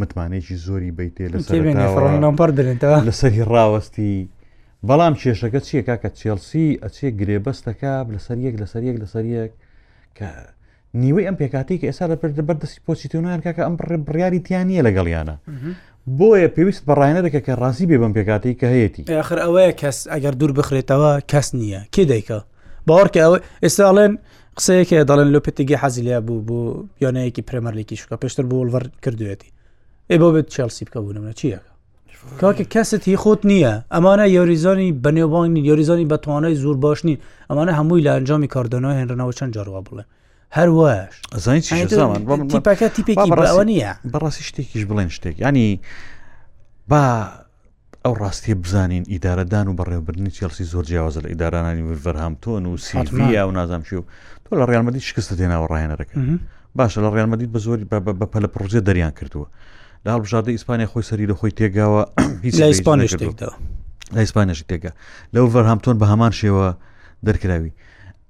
متمانەیەکی زۆری بیتێ لە لەسەری ڕاوەستی بەڵام کێشەکە چیە کاکە چێلسی ئەچێ گرێبەستەکە لەسەر یەک لەسەر یەک لەسەر یەک کە نیوەی ئەم پێکاتی کە ئێستا لە پێ بەردەستی پۆچیتونیان کاکە ئەم بڕێ بڕیاری تیان نییە لەگەڵ یانە بۆیە پێویست بەڕایەنەرەکە کە ڕازی بێ بەم پێکاتی کە هەیەی ئەخر ئەوەیە کەس ئەگەر دوور بخرێتەوە کەس نییە کێ دایکە باوەڕکە ئەوە ئێستاڵێن قسەیەکێ دەڵێن لۆ پتگی حەزی لێ بوو بۆ یانەیەکی پرەمەرلیکی شکە پێشتر بۆ وڵڤەر کردوێتی ئێ بۆ بێت چێلسی بکە بوونەوە چیەکە کاکە کەست هی خۆت نییە ئەمانە یۆریزۆنی بەنێوبانگ نین یۆریزۆنی بەتوانای زۆر باش نین ئەمانە هەمووی لە ئەنجامی کاردۆنەوە هێنرنەوە چەند جاروا بڵێن هەروەش ئەزانانی چی تیپەکە تیپێکی بەڕەوە نییە بەڕاستی شتێکیش بڵێن شتێک ینی با ئەو ڕاستیە بزانین ئیدارەدان و بەڕێوبردننی چێلسی زۆر جیاوازە لە ئیدارانانی وڤەرهامتۆن و سیڤیا و نازام چی و تۆ لە ڕێالمەدی شکست دێناوە ڕاهێنەرەکە باشە لە ڕێالمەدی بە زۆری بە پەلە پرۆژێ دەریان کردووە لە هەڵبژاردە ئیسپانیا خۆی سەری لە خۆی تێگاوە هیچ لە ئیسپانیش لە ئیسپانیش تێگە لەو ڤەرهامتۆن بە هەمان شێوە دەرکراوی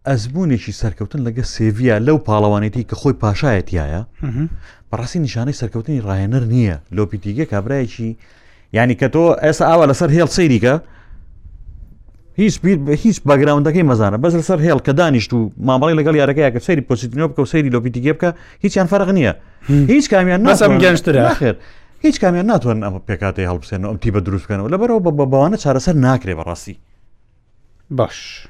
ئەزموونێکی سەرکەوتن لەگە سێڤیا لەو پاڵەوانێتی کە خۆی پاشایەتیایە بەڕاستی نیشانەی سەرکەوتنی ڕاهێنەر نییە لۆپیتیگە کابراایکی ینی کە تۆ ئێستا ئاوا لەسەر هێڵ سەیریکە هیچ هیچ باگراوندەکەی مەزانە بەس لەسەر هێڵ کە دانیشت و مامەڵی لەگەڵ یارەکەی کە سەیری پۆسیتنەوە بکە و سەیری لۆپیتیگە بکە هیچیان فەرق نییە هیچ کامیان ناسەم گەنجتر ناخێر هیچ کامیان ناتوانن ئەمە پێکاتی هەڵبسێن و ئەم تی بە دروستکەنەوە لەبەرەوە بە بەوانە چارەسەر ناکرێ بەڕاستی باش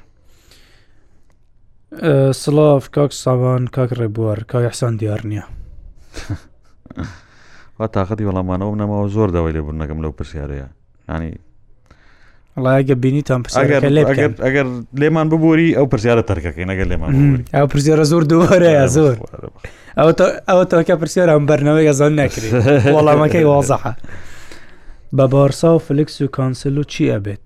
سڵاف کاک ساوان کاک ڕێبوار کاک حسان دیار نییە وا تااقەتی وەڵامانەوە نەماوە زۆر داوای لێ بوون نەکەم لەو پرسیارەیە ینی ڵایگە بینیتان پرسیارەکە لێ ئەگەر لێمان ببووری ئەو پرسیارە تەرکەکەی نەگەر لێمان ئەو پرسیارە زۆر دووارەیە زۆر ئەو تاکە پرسیارە ئەم بەرنەوەی ئەزان ناکرێت وەڵامەکەی وازەحە بە بارسا و فلکس و کانسل و چی ئەبێت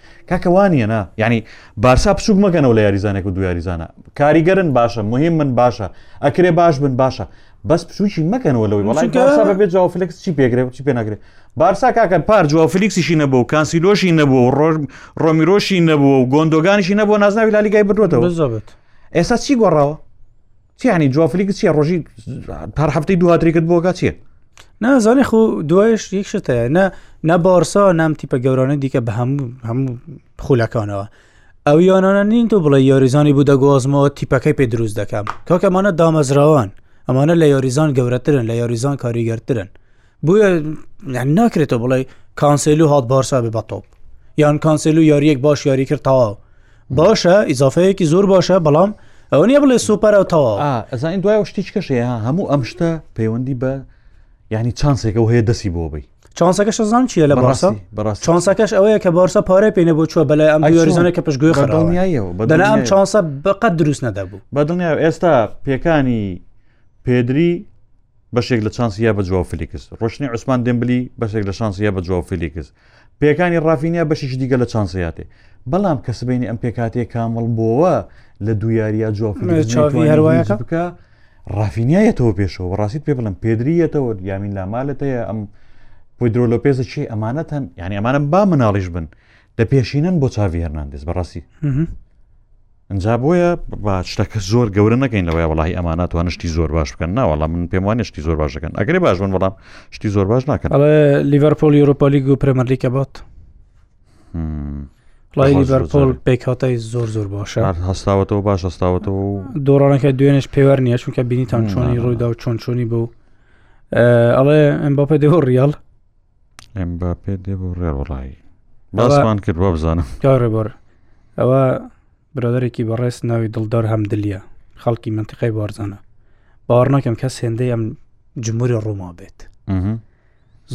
کاکە وانیە نا یعنی بارسا بچوک مەکەنەوە لە یاریزانێک و دو یاریزانە کاریگەرن باشە مهم من باشە ئەکرێ باش بن باشە بەس بچوکی مەکەنەوە لەوەی وڵای بارسا بەبێ جاو فلکس چی پێگرێ چی پێ ناگرێ بارسا کاکەن پار جووا فلیکسیشی نەبوو و کانسیلۆشی نەبوو و ڕۆژ ڕۆمیرۆشی نەبووە و گۆندۆگانیشی نەبوو نازناوی لالیگای بردوێتەوە ئێستا چی گۆڕاوە چی ینی جواب فلیکس چیە ڕۆژی هەر هەفتەی دو هاتری کرد بۆگا چیە نازانێ خۆ دوایش یەک شتەیە نە نە بارسا نام تیپە گەورانە دیکە بە هەموو هەموو خولەکانەوە ئەو یانانە نین تۆ بڵێ یاریزانی بوو دەگۆزمەوە تیپەکەی پێ دروست دەکەم کاکەمانە دامەزراوان ئەمانە لە یاریزان گەورەترن لە یاریزان کاریگەرترن بۆیە ناکرێتەوە بڵێ کانسێلو هاات بارسا بێ بە تۆپ یان کانسێلو یاریەک باش یاری کرد تەواو باشە ئیزافەیەکی زۆر باشە بەڵام ئەوە نیە بڵێ سوپەرە و تەواو ئەزانین دوای و شتیچ کەشەیە هەموو ئەم شتە پەیوەندی بە ینی چانسێکە و هەیە دەسی بۆ بی چانسەکەش زان چیە لە بارسا چانسەکەش ئەوەیە کە بارسا پارەی پێێنە بۆ چوە بەلای ئەم یاریزانە کە پشتگوێ خراوەیەوە بەدەنا ئەم چانسە بەقەت دروست نەدەبوو بەدڵنیا ئێستا پێکانی پێدری بەشێک لە چانسی هەیە بە جواو فلیکس، ڕۆشتنی عوسمان دێمبلی بەشێک لە شانسی هەیە بە جواو فلیکس، پێکانی ڕافینیا بەشێکی دیکە لە چانسی هەیە تێ، بەڵام کە سبەینێ ئەم پێکهاتەیە کامڵ بۆوە لە دوو یاریە جواو فلیکس مێ چاڤی نەیتوانی هەروایە هیچ کە؟ بکە ڕافینایەتەوە پێشەوە و ڕاستیت پێ بڵم پێدریەتەوە یامین لامالت هەیە ئەم پۆیدرۆلۆپێزە چی ئەمانەتەن یعنی ئەمانە با مناڵیش بن لە پێشینەن بۆ چاوی هەرناندز بەڕاستی ئەجا بۆیە با شتەکە زۆر گەورە نەکەین لەوەی وڵی ئەمانە تو هەنشتی زۆر باش بکەن ناوەڵا من پێم وانە شتی زۆر باشەکەن ئەگەری باش بن بەڵام شتی زۆر باش ناکەن لیڤەرپۆل یورۆپۆلیگ و پرەمەلیکە بات ڵای لیڤەرپۆل پێکهاتای زۆر زۆر باشە هەستاوەتەوە باش هەستاوەتەوە دۆڕانەکە دوێنش پێوەەر نیە چونکە بینیتان چۆنی ڕوویدا و چۆن چۆنی بوو ئەڵێ ئەم باپە دێ ڕیال ئەمباپێ دێ بۆ ڕێوڕایی باسمان کرد بۆ بزانم کاڕێبەر ئەوە برادێکی بەڕێز ناوی دڵدار هەم دلیە خەڵکی منتیقای بارزانە باوەڕ ناکەم کەس هێندەی ئەم جمهوری ڕووما بێت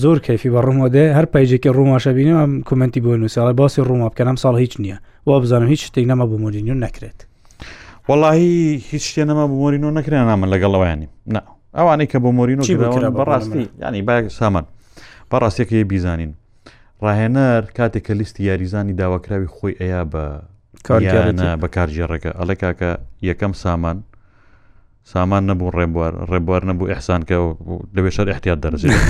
زۆر کەفی بە ڕوومە دێ هەر پیجێکی ڕووماشە بینم ئەم کومنتی بۆ نووسڵی باسی ڕووما بکەم ساڵ هیچ نییە وا بزانم هیچ شتێک نەمە بۆ مۆرینیون نەکرێت وەڵاهی هیچ شتێ نەما بۆ مۆرینۆ نەکرێن نامە لەگەڵەوەیانی نا ئەوانەی کە بۆ مۆرینۆ بەڕاستی ینی با سامان بەڕاستێکی بیزانین ڕاهێنەر کاتێک کە لیستی یاریزانی داواکراوی خۆی ئەیە بە بە کارگێڕەکە ئەڵێ کاکە یەکەم سامان سامان نەبوو ڕێبوار ڕێبوار نەبوو ئەحسان کە لەوێ شەر احتیات دەرجێت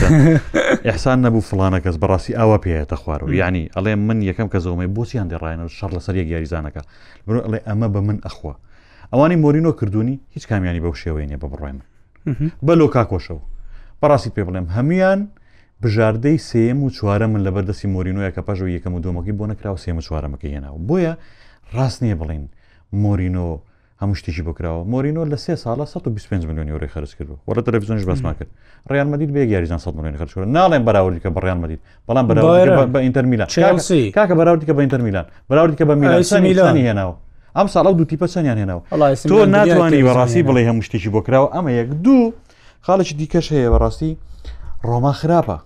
ئەحسان نەبوو فلانە کەس بەڕاستی ئاوا پێێتە خوار و یعنی ئەڵێ من یەکەم کە زۆمەی بۆچیان دێڕایەن و شەڕ لەسەر یەک یاریزانەکە برو ئەڵێ ئەمە بە من ئەخوا ئەوانی مۆرینۆ کردوونی هیچ کامیانی بەو شێوەی نیە بە بڕای من بە لۆ کاکۆشەوە بەڕاستی پێ بڵێم هەمویان بژاردەی سێم و چوارە من لە بەردەستی مۆرینۆە کە پەژەوە یەکەم و دۆمەکی بۆ نەکراوە سێمە چوارەمەکە هێناوە بۆیە ڕاست نییە بڵین مۆرینۆ هەموو شتێکی بۆ کراوە مۆرینۆ لە سێ ساڵە 125 ملیۆن یۆرۆی خەرج کردو وە لە تەلەڤیزیۆنش باسمان کرد ڕیال مەدید بە یاریزان 100 ملیۆن خەرج کرد ناڵێن بەراوردی کە بە ڕیال مەدید بەڵام بەراورد بە ئینتەر میلان چێڵسی کاکە بەراوردی کە بە ئینتەر میلان بەراوردی کە بە میلان سەر میلانی هێناوە ئەم ساڵ ئەو دوو تیپە چەندیان هێناوە تۆ ناتوانانی بەڕاستی بڵێ هەموو شتێکی بۆ کراوە ئەمە یەک دوو خاڵێکی دیکەش هەیە بەڕاستی ڕۆما خراپە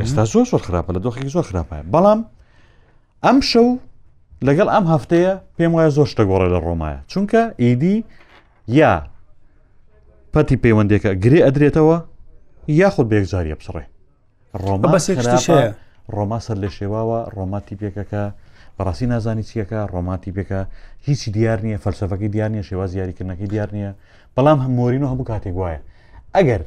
ئێستا زۆر زۆر خراپە لە دۆخێکی زۆر خراپە بەڵام ئەم شەو لەگەڵ ئەم هەفتەیە پێم وایە زۆر شتە گۆڕە لە ڕۆمایە چونکە ئیدی یا پەتی پەیوەندێکە گرێ ئەدرێتەوە یاخود بێکجاریە بچڕێ ڕۆما بەسێکشتە ڕۆما سەر لە شێواوە ڕۆما تیپێکەکە بەڕاستی نازانی چیەکە ڕۆما تیپێکە هیچی دیار نییە فەلسەفەکەی دیار نیە شێواز یاریکردنەکەی دیار نییە بەڵام هەمۆرین و هەموو کاتێک وایە ئەگەر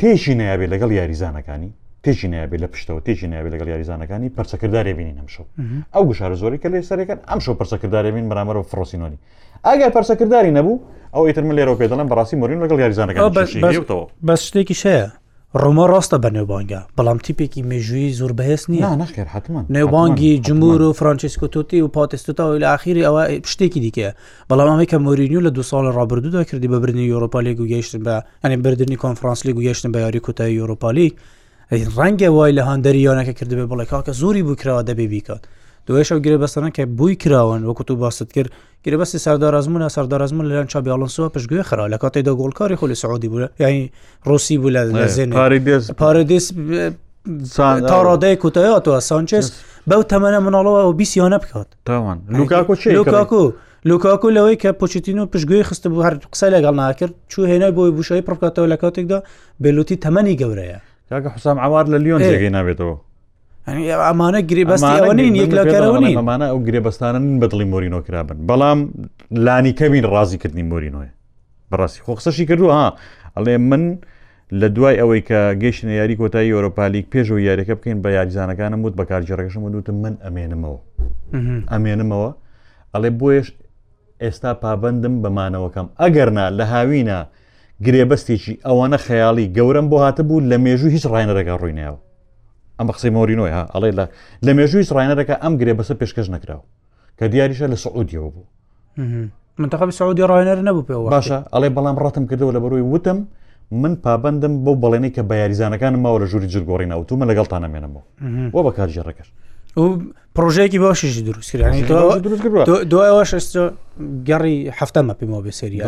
تێکی نابێت لەگەڵ یاریزانەکانی تێکی نابێت لە پشتەوە تێکی نابێت لەگەڵ یاریزانەکانی پرچەکردارێ بینین ئەمشەو ئەو گوشارە زۆری کە لێ سەرەکەن ئەم شەو پرچەکردارێ بین بەرامەرەوە فڕۆسینۆنی ئەگەر پرچەکرداری نەبوو ئەو ئیتر من لێرەوە پێ دەڵم بەڕاستی مۆرین لەگەڵ یاریزانەکان بەس شتێکی شەیە ڕۆمە ڕاستە بە نێوبانگە بەڵام تیپێکی مێژووی زۆر بەهێز نییە نەخێر حتمما نێوبانگی جمهور و فرانچسکو توتی و پاتستتا و لەاخیری ئەوە شتێکی دیکەیە بەڵام ئەمەی کە مۆرینیو لە دو ساڵ ڕابردوودا کردی بە برنی یۆرۆپا لێک و گەیشتن بە ئەنی بردننی کۆنفرانس لیگ و یشتن بە یاری کوتای یورۆپالی ڕەنگە وای لە هاندەری یانەکە کردبێ بڵێ کاکە زۆری بوو کراوە دەبێ بیکات دوێشەو گرێ بەسەرن کە بووی کراون وەکوت و باست کرد گرێ بەستی سەردارازمونە سەردارازمون لەلایەن چابی ئەڵنسوە پشتگوێ خرا لە کاتێکدا گۆڵکاری خۆلی سعودی بوو یعنی ڕوسی بوو لە زێن پارێدس تا ڕادەیە کوتایاتەوە سانچێس بەو تەمەە مناڵەوە بیسییانە بکات تاوان لوکاکو لوکاکو لوکاکو لەوەی کە پوچتین و پشتگوێی خست بوو هەر قسە لەگەڵ ناکرد چوو هێنای بۆی بوشەوەی پڕکاتەوە لە کاتێکدا بێلوتی تەمەنی گەورەیە کاکە حسام ئەوار لە لیۆن جێگەی نابێتەوە ئەمانە گرێبەستەوە نین یەک لەکەرەوە نین ئەمانە ئەو گرێبەستانە نین بەدڵی مۆرینۆ کرابن بەڵام لانی کەمین ڕازیکردنی مۆرینۆە بەڕاستی خۆ قسەشی کردووە ئەڵێ من لە دوای ئەوەی کە گەیشتینە یاری کۆتایی ئۆرۆپالیک پێش و یاریەکە بکەین بە یاریزانەکانم وت بە کارگیڕێکشم وتم من ئەمێنمەوە ئەمێنمەوە ئەڵێ بۆیش ئێستا پابندم بەمانەوەکەم ئەگەرنا لە هاوینە گرێبەستێکی ئەوانە خەیاڵی گەورم بۆ هاتبوو لە مێژوو هیچ ڕایەنەرەکە ڕووینەوە ئەمە قسەی مۆرینۆی ها ئەڵێ لە لە مێژووی ڕایەنەرەکە ئەم گرێبەسە پێشکەش نەکراوە کە دیاریشە لە سعودیەوە بوو منتەقەبی سعودی ڕاێنەر نەبوو پێ باشە ئەڵێ بەڵام ڕەتم کردەوە لە بەرۆی وتم من پابندم بۆ بەڵێنەی کە بە یاریزانەکانم ماوە لە ژووری جرگۆڕی ناوت و من لەگەڵ تا نامێنمەوە بۆ بە کارژێ ڕێکرد پرۆژەیەکی باشیش دروستکرانی دوایەوەش ئێستا گەڕی هەفتەمە پێمەوە بێ سەری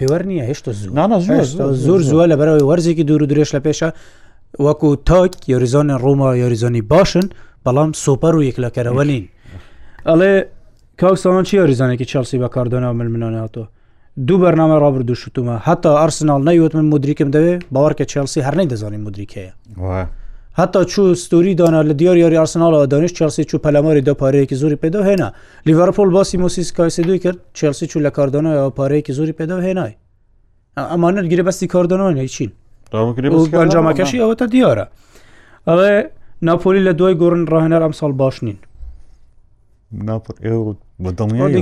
پێوەەر نییە هێشتا زۆر زۆر زووە لە بەرەوەی وەرزێکی دوور و درێژ لە پێشە وەکو تاک یۆریزۆنی ڕووما یۆریزۆنی باشن بەڵام سوپەر و یەکلەکەرەوە نین ئەڵێ کاو ساوان چی یاریزانێکی چێڵسی بە کاردۆنا ململۆ ناتۆ دوو بەرنامە ڕابرد دوو شتومە هەتا ئەرسناڵ نەیوت من مدریکم دەوێ باوەڕکە چێلسی هەرنەی دەزانین مدریکەیە هەتا چوو ستوری دانا لە دیار یاری ئارسناڵەوە دانیش چێلسی چوو پەلەماری دا پارەیەکی زۆری پێدا هێنا لیڤەرپۆل باسی مۆسیس کایسدوی کرد چێلسی چوو لە کاردۆنایەوە پارەیەکی زۆری پێدا هێنای ئەمانە گرێبەستی کاردۆنۆن هیچین ئەنجامەکەشی ئەوەتە دیارە ئەڵێ ناپۆلی لە دوای گۆڕن ڕاهێنەر ئەم ساڵ باش نین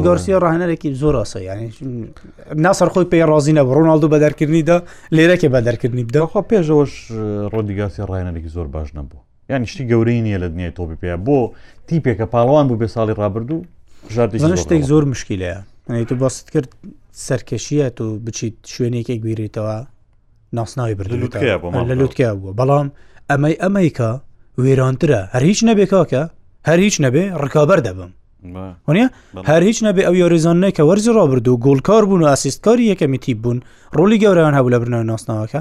گۆرسیە ڕاهێنەرێکی زۆر ئاسە ینی ناسەر خۆی پێ ڕازی نەبوو ڕۆناالدو بە دەرکردنیدا لێرەکێ بە دەرکردنی بدەخوا پێشەوەش ڕۆدیگاسی ڕاهێنەرێکی زۆر باش نەبوو یان شتی گەورەی نییە لە دنیای تۆپی پێ بۆ تیپێکە پاڵەوان بوو بێ ساڵی ڕابردوو شتێک زۆر مشکیلەیە ئەی تو باست کرد سەرکەشیە تو بچیت شوێنێکی گویرێتەوە ناسناوی برد لە لوتکە بووە بەڵام ئەمەی ئەمەیکە وێرانترە هەر هیچ نەبێ کاکە هەر هیچ نەبێ ڕکابەر دەبم وە هەر هیچ نەبێ ئەو یۆریزانە کە وەرزی ڕابرد و گۆلکار بوون و ئاسیستکاری یەکەمیتی بوون ڕۆلی گەورەیان هەبوو لە برنەوە ناسناوەکە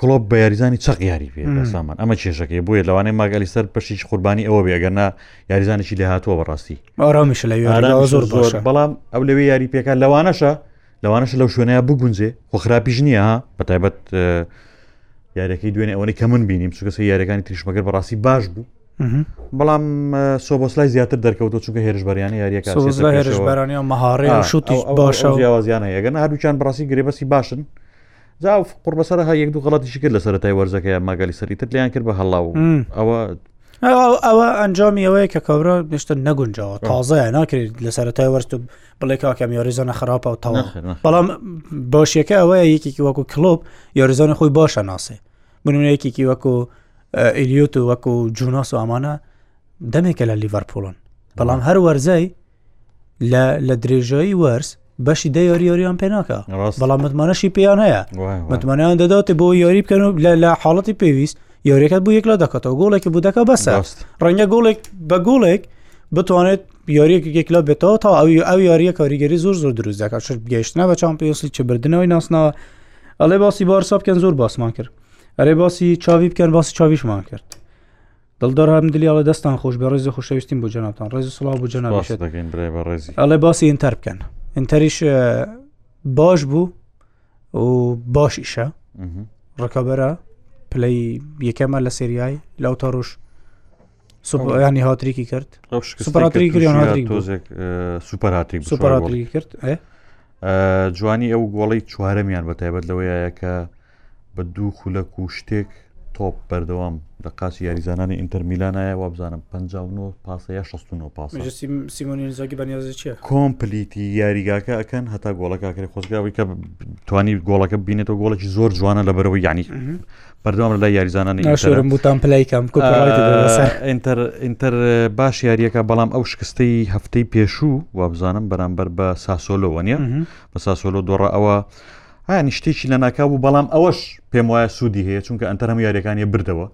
کلۆپ بە یاریزانی چەق یاری پێ سامان ئەمە کێشەکەی بۆیە لەوانەیە ماگەلی سەر پشتیش قوربانی ئەوە بێ گەرنا یاریزانێکی لە هاتووە بەڕاستی ئارامیش لە زۆر زۆر بەڵام ئەو لەوێ یاری پێکا لەوانەشە لەوانەش لەو شوێنەیە بگونجێ خۆ خراپیش نییە ها بە تایبەت یاریەکەی دوێنێ ئەوەی کە من بینیم چکەسی یاریەکانی تریشمەگەر بەڕاستی باش بوو بەڵام سۆبۆسلای زیاتر دەرکەوتو چونکە هێرشبەریانی یاریەکە هێرشبەرانی مەهاڕێ شوتی باشەوازیانە یەگەن هەردووچان بڕاستی گرێبەسی باشن جا قڕبەسەر ها یەک دوو غڵەتیشی کرد لە سەرای وەرزەکەی ماگەلی سەری تر لیان کرد بە هەڵا و ئەوە ئەوە ئەنجامی ئەوەیە کە کابرا نیشتە نەگونجاوە تازەیە ناکرێت لە سەرای وەرست و بڵێ کاکەم یاریزانە خراپە و تاڵ بەڵام باشیەکە ئەوەیە یەکێکی وەکو کلۆب یاریزانە خۆی باشە ناسێ بنون یەکێکی وەکو ئلیوت و وەکو جوناس و ئەمانە دەمێکە لە لیڤەرپۆلن بەڵام هەر وەرزەی لە لە درێژایی وەرز بەشی دە یاری یاریان پێناکە ڕاست. بەڵام متمانەشی پێیان هەیە وای، وای. متمانیان دەداتێ بۆ یاری بکەن و لە لە حاڵەتی پێویست یاریەکەت بۆ یەکلا دەکاتەوە گۆڵێکی بوو دەکە بەسە ڕاست. ڕەنگە گۆڵێک بە گۆڵێک بتوانێت یاریەک یەکلا بێتەوە تا ئەوی ئەو یاریە کاریگەری زۆر زۆر دروست دەکات چ گەیشتنا بە چمپیۆسی چ بردنەوەی ناسناوە ئەڵێ باسی بارسا بکەن زۆر باسمان کرد ئەرێ باسی چاوی بکەن باسی چاویشمان کرد دڵدەڕام دلی ئەڵە دەستان خۆش بە ڕێزی خوشەویستیم بۆ جناتان ڕێز سڵاو بۆ جناڵێ باسی ئینتەر بکەن ئینتەریش باش بوو و باش ئیشە ڕکەبەرە پلەی یەکەمە لە سریای لەو تا ڕۆژ سوپیانی هاتریکی کرد سوپەراتری کرد جوانی ئەو گۆڵی چوارەمیان بە تایبەت لەوەیە کە بە دوو خولەک و شتێک تۆپ بەردەوام لە قاچی یاریزانانی ئینتەر میلانایە وابزانم 59 پاسە یا 69 پاس سیمۆنی زۆگی بەنێزیە کۆمپلیتی یاریگاکە ئەکەن هەتا گۆڵەکەکرێ خۆزگاوی کە توانی گۆڵەکە بینێتەوە گۆڵێکی زۆر جوانە لە بەرەوەی ینی بەردەوام لە یاریزانانی ناشرم بوتان پلیکەم ئینتەر ئینتەر باش یاریەکە بەڵام ئەو شکستەی هەفتەی پێشوو وابزانم بەرامبەر بە ساسۆلۆوە نیە بە ساسۆلۆ دۆڕە ئەوە هانی شتێکی لە ناکاو بوو بەڵام ئەوەش پێم وایە سوودی هەیە چونکە ئەتەر هەموو یاریەکانی بردەوە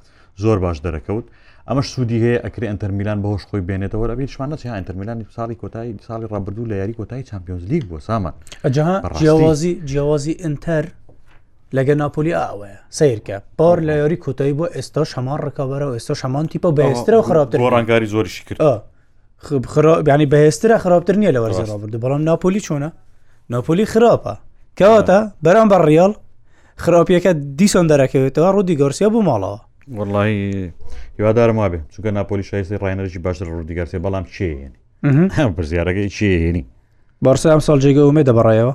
زۆر باش دەرەکەوت ئەمەش سوودی هەیە ئەکری ئەتەرمیلان بەهۆش خۆی بێنێتەوە ئەبیشمان نەچی ئەتەرمیلانی ساڵی کۆتایی ساڵی ڕابردوو لە یاری کۆتایی چمپیۆنز لیگ بۆ سامان جیاوازی جیاوازی ئەتەر لەگە ناپۆلی ئاوەیە سیرکە پار لە یاری کۆتایی بۆ ئێستاش هەمان ڕکابەرەوە ئێستاش هەمان تیپە بەێسترە و خراپتر ڕانگاری زۆریشی کرد خبخڕانی بەهێسترا خراپتر نییە لە وەرزی ڕاست. ڕابردو بەڵام ناپۆلی چۆنە ناپۆلی خراپە کەواتە بەرام بە ڕیاڵ خراپیەکە دیسان دەرەکەوێتەوە ڕوودی گۆرسیا بۆ ماڵەوە وەڵی هیوادارم وابێ چونکە ناپۆلی شایستی ڕایەنەرژی باشتر ڕوودیگەرسێ بەڵام چێنی پرسیارەکەی چێنی بارسا ئەم ساڵ جێگە ئومێدە بەڕایەوە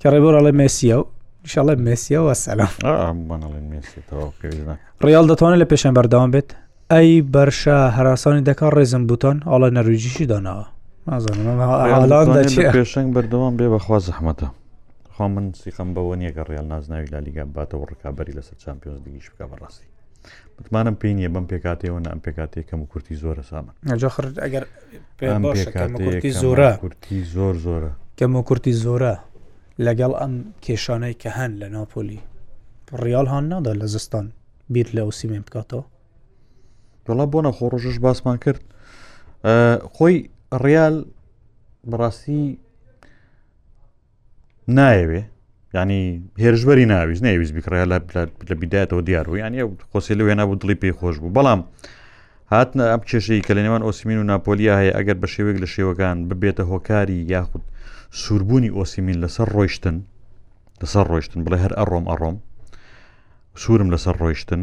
کە ڕێبۆر ئەڵێ مێسیە و شڵێ مێسیە وەسەلام ڕیال دەتوانێت لە پێشیان بەردەوام بێت ئەی بەرشە هەراسانی دەکە ڕێزم بوتان ئەڵە نەرویجیشی داناوە پێشنگ بەردەوام بێ بەخوا زەحمەتە خوا من سیخەم بەوە نیە کە ڕیال نازناوی لالیگا باتەوە ڕکابی لەسەر چمپیۆنز دیش بکە بەڕاستی متمانم پێ نیە بەم پێکاتەوە ئەم پێکاتی کەم و کورتی زۆرە سامن ئەجاخر ئەگەر کورتی زۆرە کورتی زۆر زۆرە کەمە کورتی زۆرە لەگەڵ ئەم کێشانەی کە هەن لە ناپۆلی ڕیال هاان نادا لە زستان بیر لە ئوسیمێن بکاتەوە دڵە بۆ نەخۆ ڕۆژش باسمان کرد خۆی ڕیال بەڕاستی نایەوێ ینی هێرشبەری ناویست نەویست بکڕێ لە لە بیدایەتەوە دیار بوو ینی خۆسی لە وێنا بوو دڵی پێی خۆش بوو بەڵام هاتنە ئەم کێشەی کە لە نێوان ئۆسیمین و ناپۆلیا هەیە ئەگەر بە شێوێک لە شێوەکان ببێتە هۆکاری یاخود سووربوونی ئۆسیمین لەسەر ڕۆیشتن لەسەر ڕۆیشتن بڵێ هەر ئەڕۆم ئەڕۆم سوورم لەسەر ڕۆیشتن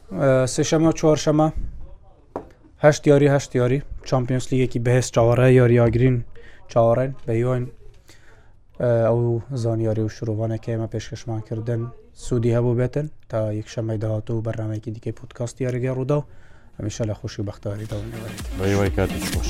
سێشەمە چوارشەمە هەشت یاری هەشت یاری چمپیۆنس لیگێکی بەهێز چاوەڕێ یاریاگرین چاوەڕێن بەیوان ئەو زانیاری و شرۆڤانێک ئێمە پێشکەشمان کردن سوودی هەبوو بێتن تا یەک شەمەی داهات و بەرنمێکی دیکەی پودکاست یاریگە ڕوودا و هەمیشە لە خۆشی بەختاری داوای کاتی خۆش.